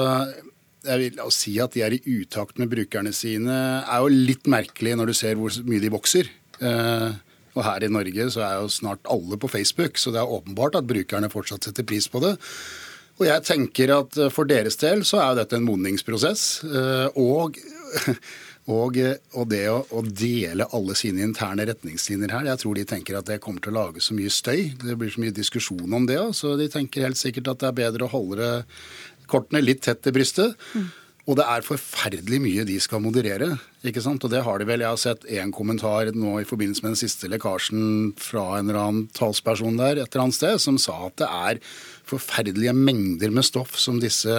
jeg vil si at de er i utakt med brukerne sine, er jo litt merkelig når du ser hvor mye de vokser. Eh, og her i Norge så er jo snart alle på Facebook, så det er åpenbart at brukerne fortsatt setter pris på det. Og jeg tenker at eh, for deres del så er jo dette en modningsprosess. Eh, og, [LAUGHS] og, og det å, å, dele alle sine interne retningslinjer her, jeg tror de tenker at det kommer til å lage så mye støy. Det blir så mye diskusjon om det så de tenker helt sikkert at det er bedre å holde kortene litt tett til brystet. Mm. Og det er forferdelig mye de skal moderere. ikke sant? Og det har de vel. Jeg har sett én kommentar nå i forbindelse med den siste lekkasjen fra en eller annen talsperson der et eller annet sted, som sa at det er forferdelige mengder med stoff som disse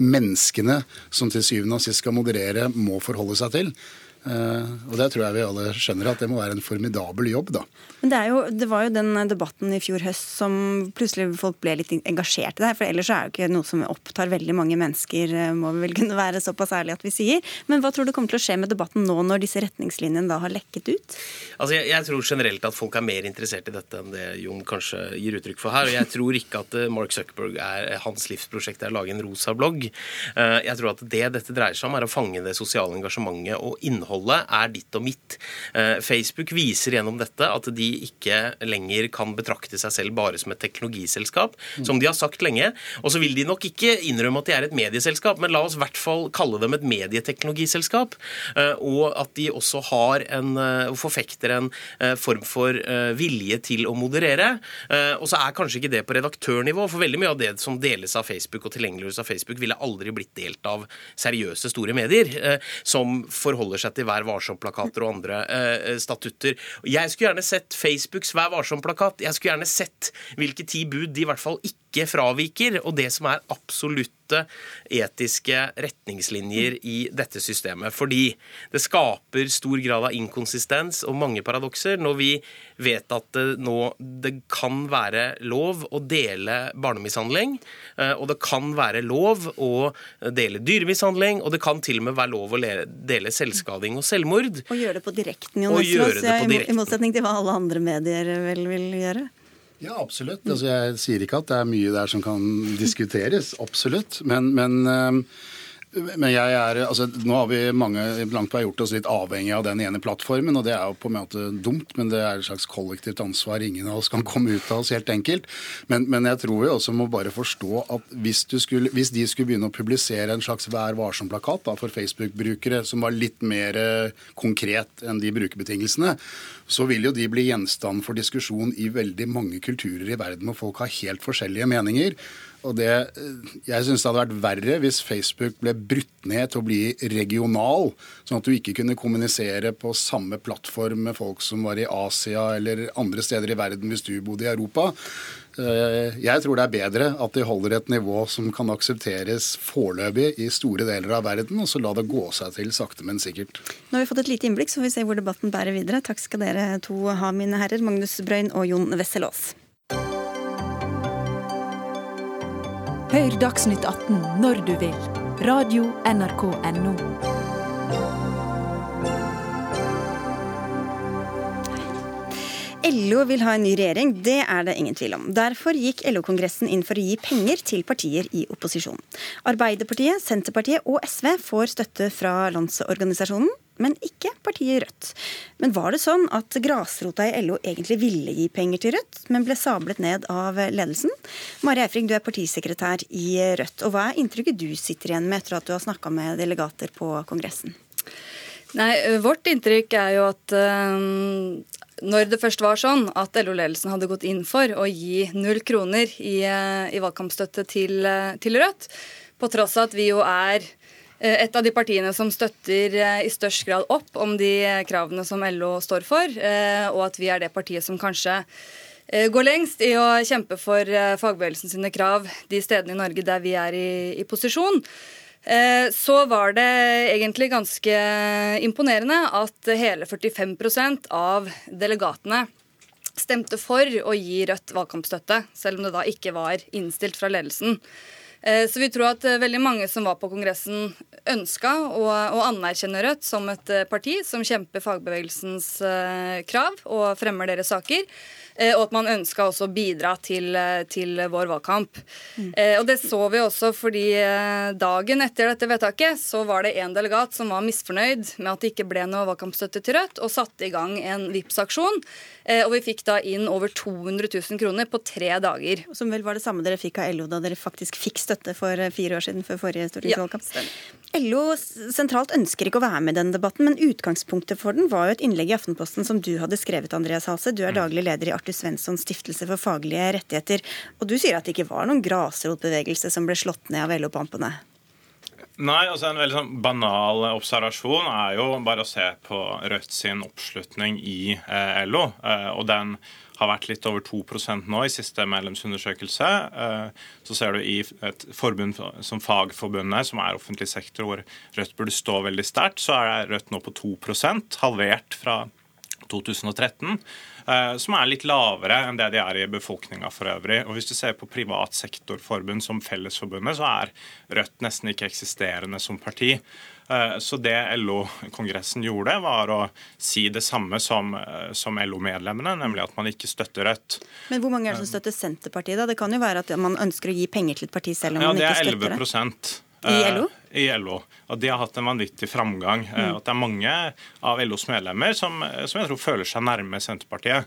menneskene som til syvende og sist skal moderere, må forholde seg til. Uh, og det tror jeg vi alle skjønner at det må være en formidabel jobb, da. Men det, jo, det, var jo den debatten i fjor høst som plutselig folk ble litt engasjert i det. her. For ellers er det jo ikke noe som opptar veldig mange mennesker, eh, må vi vel kunne være såpass ærlige at vi sier. Men hva tror du kommer til å skje med debatten nå når disse retningslinjene da har lekket ut? Altså jeg, jeg tror generelt at folk er mer interessert i dette enn det Jon kanskje gir uttrykk for her. Og jeg tror ikke at eh, Mark Zuckerberg er hans livsprosjekt er å lage en rosa blogg. Jeg tror at det dette dreier seg om, er å fange det sosiale engasjementet og innholdet innholdet er ditt og mitt. Facebook viser gjennom dette at de ikke lenger kan betrakte seg selv bare som et teknologiselskap, som de har sagt lenge. Og så vil de nok ikke innrømme at de er et medieselskap, men la oss i hvert fall kalle dem et medieteknologiselskap. Og at de også har en, forfekter en form for vilje til å moderere. Og så er kanskje ikke det på redaktørnivå, for veldig mye av det som deles av Facebook og tilgjengeliggjøres av Facebook, ville aldri blitt delt av seriøse store medier, eh, som forholder seg til Vær varsom-plakater og andre eh, statutter. Jeg skulle gjerne sett Facebooks Vær varsom-plakat. Jeg skulle gjerne sett hvilke ti bud de i hvert fall ikke fraviker, og det som er absolutte etiske retningslinjer i dette systemet. Fordi det skaper stor grad av inkonsistens og mange paradokser når vi vet at det nå det kan være lov å dele barnemishandling, eh, og det kan være lov å dele dyremishandling, og det kan til og med være lov å dele selvskading og selvmord. Og gjøre det på direkten, Jonas i motsetning til hva alle andre medier vel vil gjøre? Ja, absolutt. Altså, jeg sier ikke at det er mye der som kan diskuteres. [LAUGHS] Absolutt. Men, men uh, men jeg er, altså Nå har vi mange langt på vei gjort oss litt avhengig av den ene plattformen, og det er jo på en måte dumt, men det er et slags kollektivt ansvar ingen av oss kan komme ut av oss helt enkelt. Men, men jeg tror vi også må bare forstå at hvis, skulle, hvis, de skulle begynne å publisere en slags Vær varsom-plakat for Facebook-brukere som var litt mer eh, konkret enn de brukerbetingelsene, så vil jo de bli gjenstand for diskusjon i veldig mange kulturer i verden, hvor folk har helt forskjellige meninger. Og det, jeg syns det hadde vært verre hvis Facebook ble brutt ned til å bli regional, sånn at du ikke kunne kommunisere på samme plattform med folk som var i Asia eller andre steder i verden hvis du bodde i Europa. Eh, jeg tror det er bedre at de holder et nivå som kan aksepteres foreløpig i store deler av verden, og så la det gå seg til sakte, men sikkert. Nå har vi fått et lite innblikk, så får vi se hvor debatten bærer videre. Takk skal dere to ha, mine herrer. Magnus Brøyn og Jon Wesselås. Hør Dagsnytt 18 når du vil. Radio NRK Radio.nrk.no. LO vil ha en ny regjering, det er det ingen tvil om. Derfor gikk LO-kongressen inn for å gi penger til partier i opposisjon. Arbeiderpartiet, Senterpartiet og SV får støtte fra Landsorganisasjonen, men ikke partiet Rødt. Men var det sånn at grasrota i LO egentlig ville gi penger til Rødt, men ble sablet ned av ledelsen? Mari Eifring, du er partisekretær i Rødt. Og hva er inntrykket du sitter igjen med etter at du har snakka med delegater på kongressen? Nei, Vårt inntrykk er jo at når det først var sånn at LO-ledelsen hadde gått inn for å gi null kroner i, uh, i valgkampstøtte til, uh, til Rødt, på tross av at vi jo er Eh, et av de partiene som støtter eh, i størst grad opp om de kravene som LO står for, eh, og at vi er det partiet som kanskje går lengst i å kjempe for fagbevegelsen sine krav de stedene i Norge der vi er i, i posisjon. Så var det egentlig ganske imponerende at hele 45% av delegatene stemte for å gi Rødt valgkampstøtte, selv om det da ikke var innstilt fra ledelsen. Eh, så vi tror at eh, veldig mange som var på kongressen, ønska å, å anerkjenne Rødt som et eh, parti som kjemper fagbevegelsens krav og fremmer deres saker. Og at man ønska også å bidra til, til vår valgkamp. Mm. Og Det så vi også fordi dagen etter dette vedtaket så var det en delegat som var misfornøyd med at det ikke ble noe valgkampstøtte til Rødt, og satte i gang en Vipps-aksjon. Og vi fikk da inn over 200 000 kroner på tre dager. Som vel var det samme dere fikk av LO da dere faktisk fikk støtte for fire år siden, før forrige stortingsvalgkamp. Ja, LO sentralt ønsker ikke å være med i denne debatten, men utgangspunktet for den var jo et innlegg i Aftenposten som du hadde skrevet, Andreas Halse. Du er mm. daglig leder i Arthur Svenssons stiftelse for faglige rettigheter. Og du sier at det ikke var noen grasrotbevegelse som ble slått ned av LO-pampene? Nei, altså En veldig sånn banal observasjon er jo bare å se på Rødt sin oppslutning i eh, LO. Eh, og den har vært litt over 2% nå i siste medlemsundersøkelse. Eh, så ser du i et forbund som Fagforbundet, som er offentlig sektor, hvor Rødt burde stå veldig sterkt, så er Rødt nå på 2% halvert fra 2013. Eh, som er litt lavere enn det de er i befolkninga for øvrig. Og Hvis du ser på privat sektorforbund som Fellesforbundet, så er Rødt nesten ikke eksisterende som parti. Eh, så det LO-kongressen gjorde, var å si det samme som, eh, som LO-medlemmene, nemlig at man ikke støtter Rødt. Men hvor mange er det som støtter Senterpartiet, da? Det kan jo være at man ønsker å gi penger til et parti selv om ja, man ikke støtter det? Ja, det er 11 I LO? I LO. Og de har hatt en vanvittig framgang. Mm. At det er mange av LOs medlemmer som, som jeg tror føler seg nærme Senterpartiet.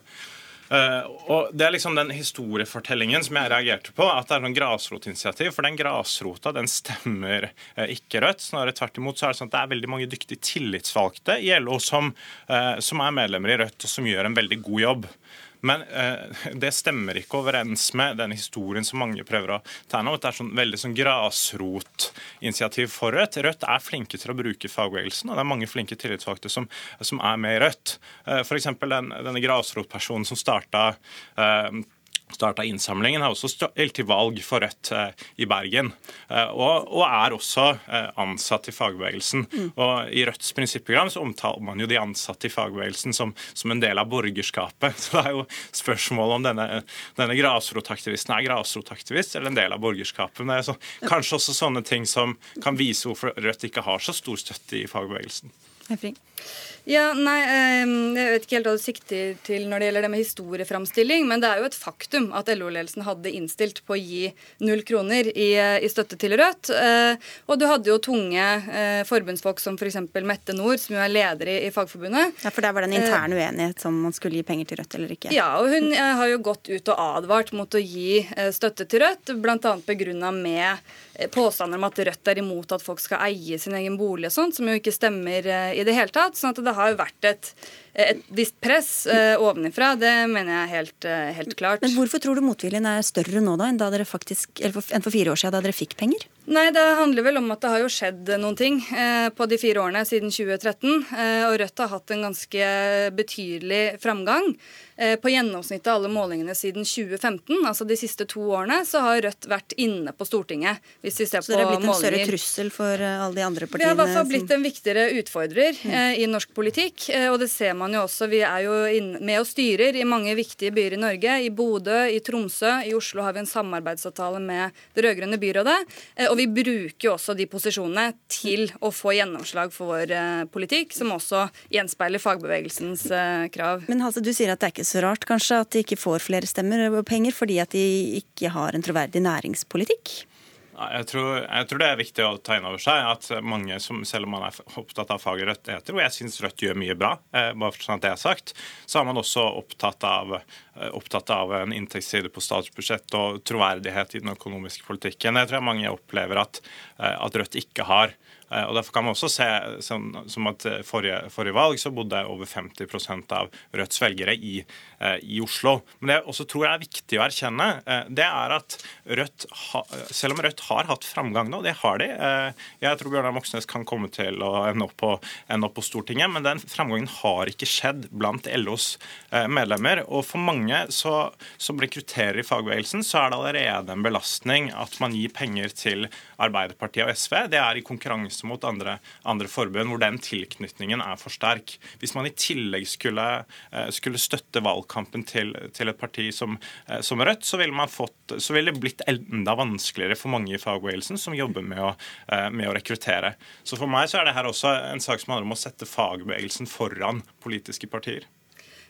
Uh, og Det er liksom den historiefortellingen som jeg reagerte på. At det er noen grasrotinitiativ. For den grasrota den stemmer uh, ikke Rødt. Snarere tvert imot så er det sånn at det er veldig mange dyktige tillitsvalgte i LO som, uh, som er medlemmer i Rødt, og som gjør en veldig god jobb. Men eh, det stemmer ikke overens med den historien som mange prøver å tegne. Det er sånn veldig sånn grasrotinitiativ for Rødt. Rødt er flinke til å bruke fagbevegelsen, og det er mange flinke tillitsvalgte som, som er med i Rødt. Eh, F.eks. Den, denne grasrotpersonen som starta eh, starta innsamlingen, har også stilt til valg for Rødt eh, i Bergen. Eh, og, og, er også eh, ansatt i fagbevegelsen. Mm. Og I Rødts prinsipprogram så omtaler man jo de ansatte i fagbevegelsen som, som, en del av borgerskapet. [LAUGHS] Så det er jo spørsmålet om denne, denne grasrotaktivisten er grasrotaktivist eller en del av borgerskapet. Men det så, kanskje også sånne ting som kan vise hvorfor Rødt ikke har så stor støtte i fagbevegelsen. Hefring. Ja, nei, Jeg vet ikke helt hva du sikter til når det gjelder det med historieframstilling, men det er jo et faktum at LO-ledelsen hadde innstilt på å gi null kroner i, i støtte til Rødt. Eh, og du hadde jo tunge eh, forbundsfolk som f.eks. Mette Nord, som jo er leder i, i Fagforbundet. Ja, For der var det en intern eh, uenighet om man skulle gi penger til Rødt eller ikke? Ja, og hun har jo gått ut og advart mot å gi støtte til Rødt, bl.a. begrunna med påstander om at Rødt er imot at folk skal eie sin egen bolig og sånt, som jo ikke stemmer i det hele tatt. sånn at det har vært et, et visst press eh, ovenifra. Det mener jeg helt, uh, helt, klart. Men Hvorfor tror du motviljen er større nå da enn, da dere faktisk, for, enn for fire år siden, da dere fikk penger? Nei, Det handler vel om at det har jo skjedd noen ting eh, på de fire årene siden 2013. Eh, og Rødt har hatt en ganske betydelig framgang. Eh, på gjennomsnittet av alle målingene siden 2015, altså de siste to årene, så har Rødt vært inne på Stortinget. hvis vi ser så på målinger. Så det har blitt en større trussel for eh, alle de andre partiene? Vi har i hvert fall blitt en viktigere utfordrer mm. eh, i norsk politikk. Eh, og det ser man jo også. Vi er jo med og styrer i mange viktige byer i Norge. I Bodø, i Tromsø, i Oslo har vi en samarbeidsavtale med det rød-grønne byrådet. Eh, og vi bruker jo også de posisjonene til å få gjennomslag for vår eh, politikk, som også gjenspeiler fagbevegelsens krav. Men Hasse, du sier at det er ikke så rart kanskje at de ikke får flere stemmer og penger, fordi at de ikke har en troverdig næringspolitikk? Jeg tror, jeg tror, det er viktig å ta inn over seg at mange som, selv om man er opptatt av faget rettigheter, og jeg syns Rødt gjør mye bra, eh, bare for sånn at det er sagt, så er man også opptatt av, eh, opptatt av en inntektsside på statsbudsjett og troverdighet i den økonomiske politikken. Jeg tror mange opplever at, eh, at Rødt ikke har. Eh, og Derfor kan man også se som, som at forrige, forrige, valg så bodde over 50% av Rødts velgere i, eh, i, Oslo. Men det jeg også tror er viktig å erkjenne, eh, det er at Rødt, selv om Rødt har hatt framgang nå, det har de Jeg tror Bjørnar Moxnes kan komme til å ende opp, på, ende opp på Stortinget, men den framgangen har ikke skjedd blant LOs medlemmer. Og for mange så, som rekrutterer i fagbevegelsen, så er det allerede en belastning at man gir penger til Arbeiderpartiet og SV. Det er i konkurranse konkurranse mot andre, andre forbund, hvor den tilknytningen er for sterk. Hvis man i tillegg skulle, eh, skulle støtte valgkampen til, til, et parti som, eh, som Rødt, så ville, fått, så ville, det blitt enda vanskeligere for mange i fagbevegelsen som jobber med å, eh, med å rekruttere. Så for meg så er det her også en sak som handler om å sette fagbevegelsen foran politiske partier.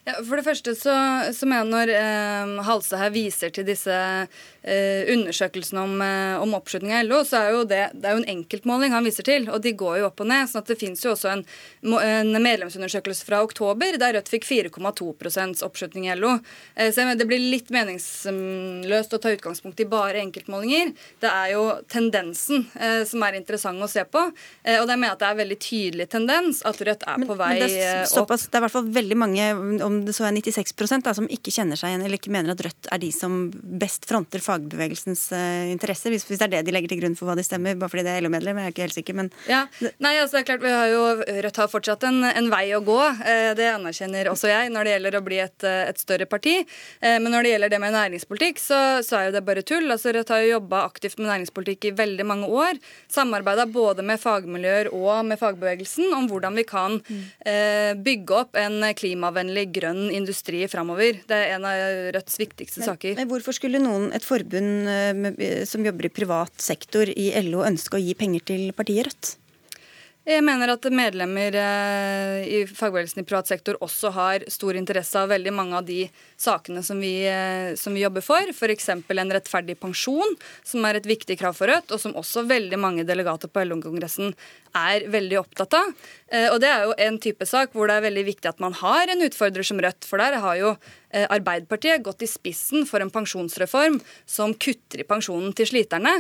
Ja, for det første så, så mener når eh, Halse her viser til disse eh, undersøkelsene om, eh, om oppslutning av LO, så er jo det, det er jo en enkeltmåling han viser til, og de går jo opp og ned. sånn at det finnes jo også en, en medlemsundersøkelse fra oktober der Rødt fikk 4,2 oppslutning i LO. Eh, så det blir litt meningsløst å ta utgangspunkt i bare enkeltmålinger. Det er jo tendensen eh, som er interessant å se på, eh, og det mener jeg at det er en veldig tydelig tendens at Rødt er men, på vei men det er såpass, opp. Det er i hvert fall veldig mange om om det så er 96 da, som ikke kjenner seg igjen eller ikke mener at Rødt er de som best fronter fagbevegelsens uh, interesser, hvis, hvis, det er det de legger til grunn for hva de stemmer, bare fordi det er LO-medlem, jeg er ikke helt sikker, men ja. Nei, altså det er klart, vi har jo, Rødt har fortsatt en, en vei å gå, uh, det anerkjenner også jeg, når det gjelder å bli et, uh, et større parti. Men når det gjelder det med næringspolitikk, så, så er jo det bare tull. Altså Rødt har jo jobba aktivt med næringspolitikk i veldig mange år. Samarbeida både med fagmiljøer og med fagbevegelsen om hvordan vi kan mm. bygge opp en klimavennlig grønn grønn industri framover. Det er en av Rødts viktigste men, saker. Men hvorfor skulle noen, et forbund eh, som jobber i privat sektor i LO, ønske å gi penger til partiet Rødt? Jeg mener at medlemmer eh, i fagbevegelsen i privat sektor også har stor interesse av veldig mange av de sakene som vi, eh, som vi jobber for. F.eks. en rettferdig pensjon, som er et viktig krav for Rødt, og som også veldig mange delegater på LO-kongressen er veldig opptatt av. Eh, og Det er jo en type sak hvor det er veldig viktig at man har en utfordrer som Rødt. For der har jo Arbeiderpartiet gått i spissen for en pensjonsreform som kutter i pensjonen til sliterne.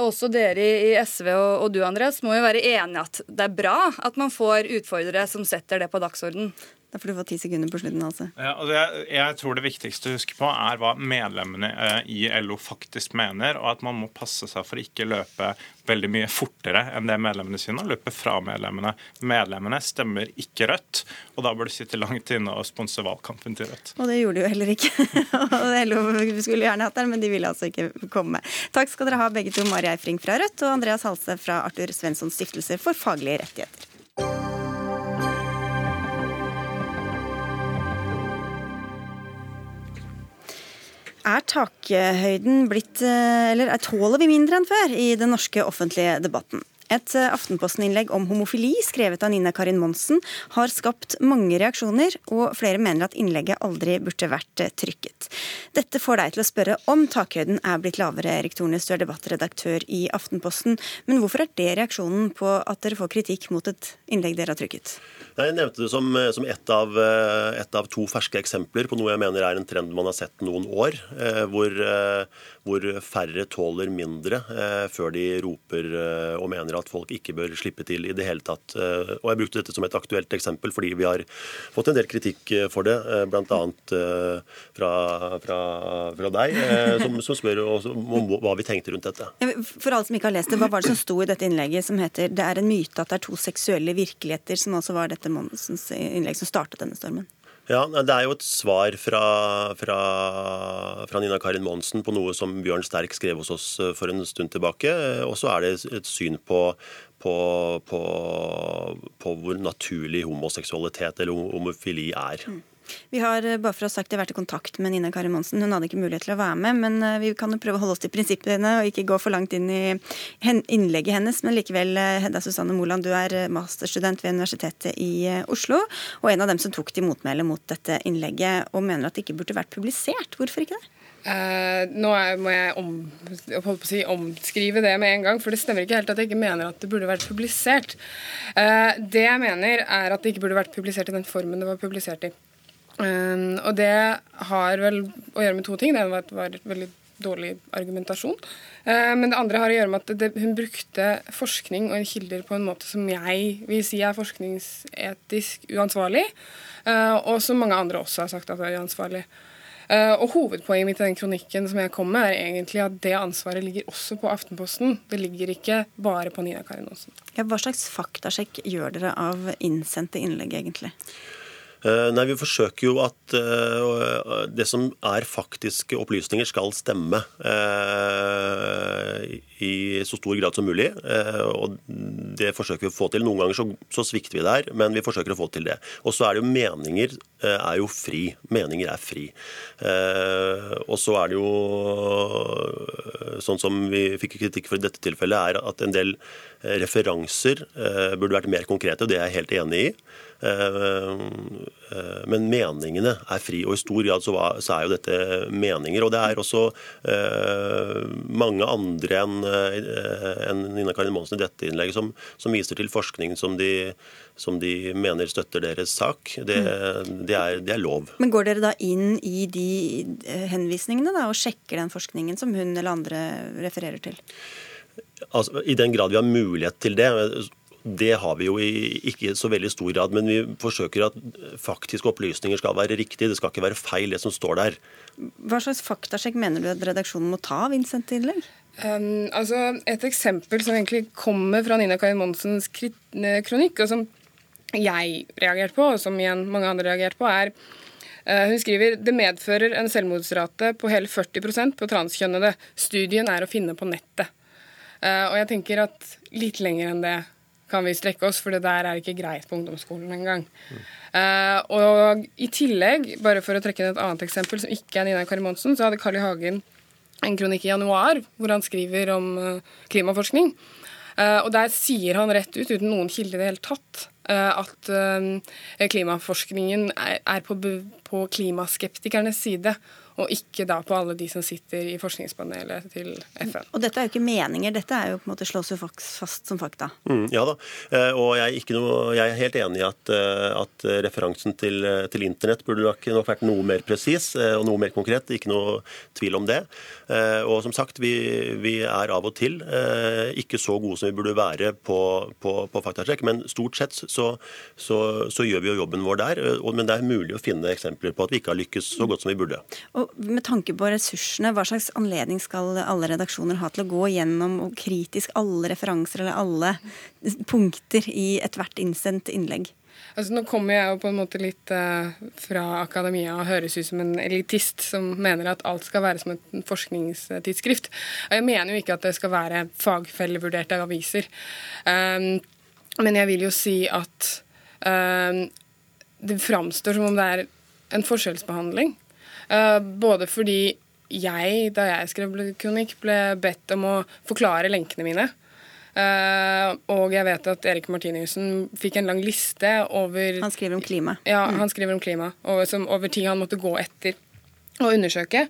Også dere i SV og du, Andreas, må jo være enige at det er bra at man får utfordrere som setter det på dagsorden. Da får du få ti sekunder på slutten. altså. Ja, altså jeg, jeg, tror det viktigste å huske på er hva medlemmene eh, i LO faktisk mener, og at man må passe seg for ikke løpe veldig mye fortere enn det medlemmene sine, og løpe fra medlemmene. Medlemmene stemmer ikke Rødt, og da bør du sitte langt inne og sponse valgkampen til Rødt. Og det gjorde de jo heller ikke. [LAUGHS] og LO skulle gjerne hatt den, men de ville altså ikke komme. Takk skal dere ha begge to, Mari Eifring fra Rødt og Andreas Halse fra Arthur Svenssons stiftelse for faglige rettigheter. Er takhøyden blitt eh, Eller tåler vi mindre enn før i den norske offentlige debatten? Et eh, Aftenposten-innlegg om homofili skrevet av Nina Karin Monsen har skapt mange reaksjoner, og flere mener at innlegget aldri burde vært eh, trykket. Dette får deg til å spørre om takhøyden er blitt lavere, Erik Tornes, du er debattredaktør i Aftenposten. Men hvorfor er det reaksjonen på at dere får kritikk mot et innlegg dere har trykket? Jeg nevnte det som, som ett, av, et av to ferske eksempler på noe jeg mener er en trend man har sett noen år, hvor, hvor færre tåler mindre før de roper og mener at folk ikke bør slippe til i det hele tatt. Og Jeg brukte dette som et aktuelt eksempel fordi vi har fått en del kritikk for det, bl.a. Fra, fra, fra deg, som, som spør om hva vi tenkte rundt dette. For alle som ikke har lest det, Hva var det som sto i dette innlegget som heter 'Det er en myte at det er to seksuelle virkeligheter', som altså var dette Mette Monsens innlegg som startet denne stormen? Ja, Det er jo et svar fra, fra, fra, Nina Karin Monsen på noe som Bjørn Sterk skrev hos oss eh, for en stund tilbake. Og så er det et syn på, på, på, på hvor naturlig homoseksualitet eller homofili er. Mm. Vi har eh, bare for å ha sagt det, vært i kontakt med Nina Kari Monsen. Hun hadde ikke mulighet til å være med, men eh, vi kan jo prøve å holde oss til prinsippene og ikke gå for langt inn i innlegget hennes. Men likevel, eh, Hedda Susanne Moland, du er masterstudent ved Universitetet i Oslo, og en av dem som tok til motmæle mot dette innlegget, og mener at det ikke burde vært publisert. Hvorfor ikke det? Uh, nå må jeg om, si, omskrive det med en gang, for det stemmer ikke helt at jeg ikke mener at det burde vært publisert. Uh, det jeg mener, er at det ikke burde vært publisert i den formen det var publisert i. Um, og det har vel å gjøre med to ting. Det ene var, var veldig dårlig argumentasjon. Uh, men det andre har å gjøre med at det, hun brukte forskning og kilder på en måte som jeg vil si er forskningsetisk uansvarlig, uh, og som mange andre også har sagt at er uansvarlig. Uh, og Hovedpoenget mitt i den kronikken som jeg kom med, er egentlig at det ansvaret ligger også på Aftenposten. Det ligger ikke bare på Nina Karin Aasen. Ja, hva slags faktasjekk gjør dere av innsendte innlegg, egentlig? Eh, nei, Vi forsøker jo at uh, det som er faktiske opplysninger, skal stemme uh, i så stor grad som mulig. Og Det forsøker vi å få til. Noen ganger så, svikter vi der, men vi forsøker å få til det. Og så er det jo meninger er jo fri. Meninger er fri. og så er det jo sånn som vi fikk kritikk for i dette tilfellet, er at en del referanser burde vært mer konkrete, og det er jeg helt enig i. Eh, eh, men meningene er fri, og i stor grad så, er jo dette meninger. Og det er også eh, mange andre enn Nina Karin Monsen i dette innlegget som, som viser til forskning som de, som de mener støtter deres sak. Det, mm. det, er, det, er, lov. Men går dere da inn i de henvisningene da, og sjekker den forskningen som hun eller andre refererer til? Altså, I den grad vi har mulighet til det. Det har vi jo i ikke så veldig stor grad, men vi forsøker at faktiske opplysninger skal være riktige. Det skal ikke være feil, det som står der. Hva slags faktasjekk mener du at redaksjonen må ta av innsendte innlegg? Um, altså et eksempel som egentlig kommer fra Nina Karin Monsens kronikk, og som jeg reagerte på, og som igjen mange andre reagerte på, er uh, hun skriver det medfører en selvmordsrate på hele 40% på transkjønnede. Studien er å finne på nettet. Uh, og jeg tenker at litt lenger enn det kan vi strekke oss, for det der er ikke greit på ungdomsskolen engang. Mm. Uh, og i tillegg, bare for å trekke inn et annet eksempel som ikke er Nina Kari Monsen, så hadde Carl I. Hagen en kronikk i januar hvor han skriver om uh, klimaforskning. Og der sier han rett ut, uten noen kilde i det hele tatt, at klimaforskningen er på, på klimaskeptikernes side og ikke da på alle de som sitter i forskningspanelet til FN. Og dette er jo ikke meninger, dette er jo på en måte slås jo fast som fakta. Mm, ja da, eh, og jeg er, noe, jeg er, helt enig i at, eh, at referansen til, til, internett burde nok, nok vært noe mer presis eh, og noe mer konkret. Ikke noe tvil om det. Og som sagt, vi, vi er av og til ikke så gode som vi burde være på, på, på faktasjekk, men stort sett så, så, så, gjør vi jo jobben vår der. Men det er mulig å finne eksempler på at vi ikke har lykkes så godt som vi burde. Og med tanke på ressursene, hva slags anledning skal alle redaksjoner ha til å gå gjennom og kritisk alle referanser eller alle punkter i ethvert innsendt innlegg? Altså, nå kommer jeg jo på en måte litt uh, fra akademia og høres ut som en elitist som mener at alt skal være som et forskningstidsskrift. Jeg mener jo ikke at det skal være fagfellevurderte aviser. Um, men jeg vil jo si at um, det framstår som om det er en forskjellsbehandling Eh, både fordi jeg, da jeg skrev kronikk, ble bedt om å forklare lenkene mine. Uh, og jeg vet at Erik Martinussen fikk en lang liste over Han skriver om klima. Ja, mm. han skriver om klima. og, som, over ting han måtte gå etter og undersøke.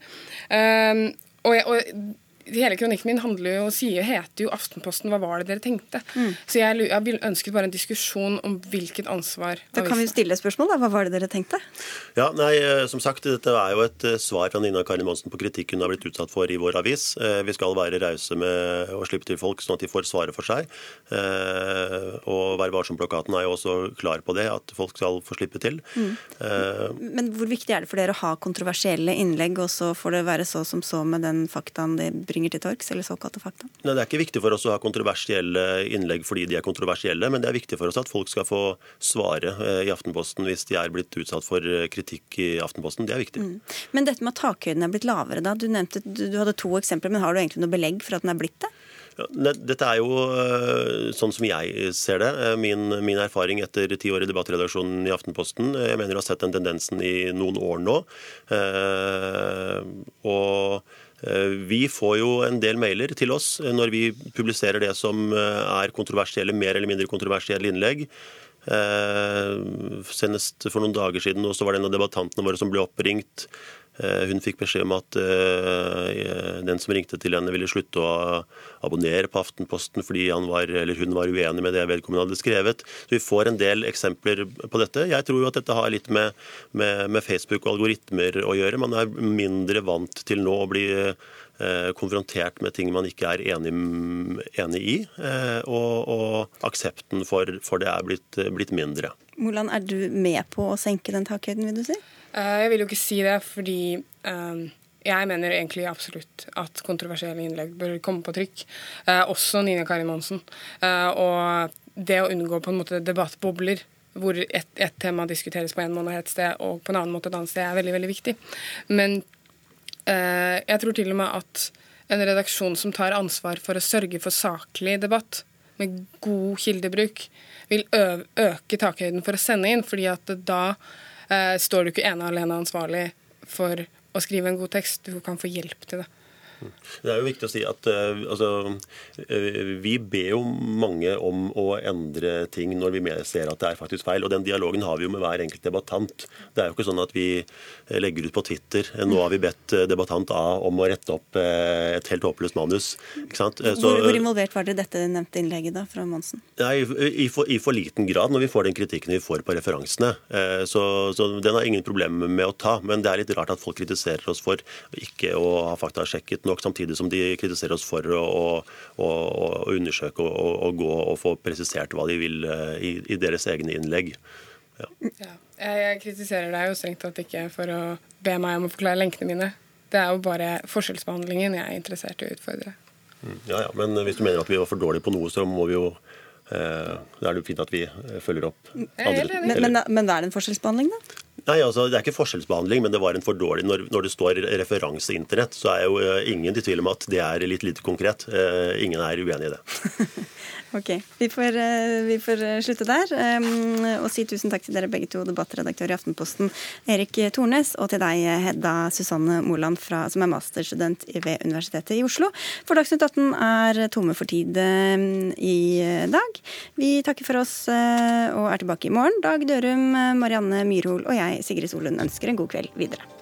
Uh, og, jeg, og hele kronikken min handler jo, sier, heter jo 'Aftenposten hva var det dere tenkte'? Mm. Så jeg, jeg ønsket bare en diskusjon om hvilket ansvar Da kan vi stille spørsmål, da. Hva var det dere tenkte? Ja, nei, eh, som sagt, Dette er jo et eh, svar fra Nina Karin Monsen på kritikk hun har blitt utsatt for i vår avis. Eh, vi skal være rause med å slippe til folk, sånn at de får svare for seg. Og Vær varsom-plakaten er jo også klar på det, at folk skal få slippe til. Mm. Men hvor viktig er det for dere å ha kontroversielle innlegg, og så får det være så som så med den faktaen de bringer til torgs, eller såkalte fakta? Nei, Det er ikke viktig for oss å ha kontroversielle innlegg fordi de er kontroversielle, men det er viktig for oss at folk skal få svare eh, i Aftenposten hvis de er blitt utsatt for eh, kritikk i Aftenposten. Det er viktig. Mm. Men dette med at takhøyden er blitt lavere, da. Du nevnte, du, hadde to eksempler, men har du egentlig noe belegg for at den er blitt det? Dette er jo eh, sånn som jeg ser det. Min, min erfaring etter ti år i debattredaksjonen i Aftenposten. Jeg mener jeg har sett den tendensen i noen år nå. Og vi får jo en del mailer til oss eh, når vi publiserer det som eh, er kontroversielle, mer eller mindre kontroversielle innlegg. Senest for noen dager siden så var det en av debattantene våre som ble oppringt Eh, hun fikk beskjed om at eh, den som ringte til henne, ville slutte å abonnere på Aftenposten fordi var, hun var uenig med det vedkommende hadde skrevet. Så Vi får en del eksempler på dette. Jeg tror jo at dette har litt med, med, med Facebook og algoritmer å gjøre. Man er mindre vant til nå å bli eh, konfrontert med ting man ikke er enig, enig i. Og, og aksepten for, for, det er blitt, blitt mindre. Moland, er du med på å senke den takhøyden, vil du si? Eh, jeg vil jo ikke si det, fordi um, jeg mener egentlig absolutt at kontroversielle innlegg bør komme på trykk. Uh, også Nina Karin Monsen. Og det å unngå på en måte debattbobler hvor ett et tema diskuteres på en måned et sted og på en annen måte et annet sted, er veldig veldig viktig. Men jeg tror til og med at en redaksjon som tar ansvar for å sørge for saklig debatt, med god kildebruk, vil øke takhøyden for å sende inn, fordi at da eh, står du ikke ene og alene ansvarlig for å skrive en god tekst. Du kan få hjelp til det. Det er jo viktig å si at uh, altså, uh, vi ber jo mange om å endre ting når vi ser at det er faktisk feil. og Den dialogen har vi jo med hver enkelt debattant. Det er jo ikke sånn at vi eh, legger ut på Twitter nå har vi bedt debattant A om å rette opp et helt håpløst manus. Så, hvor, hvor, involvert var dere i dette nevnte innlegget da, fra Monsen? Nei, i, for, i, for, liten grad når vi får den kritikken vi får på referansene. Så, så, den har ingen problemer med å ta. Men det er litt rart at folk kritiserer oss for ikke å ha faktasjekket nok, samtidig som de kritiserer oss for å, å, å undersøke og, og, gå og få presisert hva de vil eh, i, i deres egne innlegg. Ja. Ja. Jeg kritiserer deg jo strengt tatt ikke for å be meg om å forklare lenkene mine. Det er jo bare forskjellsbehandlingen jeg er interessert i å utfordre. Mm. Ja, ja, Men hvis du mener at vi var for dårlige på noe, så må vi jo eh, Da er det jo fint at vi eh, følger opp andre. Men, men, men hva er det en forskjellsbehandling, da? Nei, altså Det er ikke forskjellsbehandling, men det var en for dårlig Når, når det står referanseinternett, så er jo uh, ingen i tvil om at det er litt lite konkret. Uh, ingen er uenig i det. [LAUGHS] Ok, vi får, eh, vi får, eh, slutte der. Og si tusen takk til dere begge to, debattredaktør i Aftenposten Erik Tornes, og til deg, Hedda Susanne Moland, fra, som er masterstudent ved Universitetet i Oslo. For Dagsnytt 18 er tomme for tid i dag. Vi takker for oss og er tilbake i morgen. Dag Dørum, Marianne Myrhol og jeg, Sigrid Solund, ønsker en god kveld videre.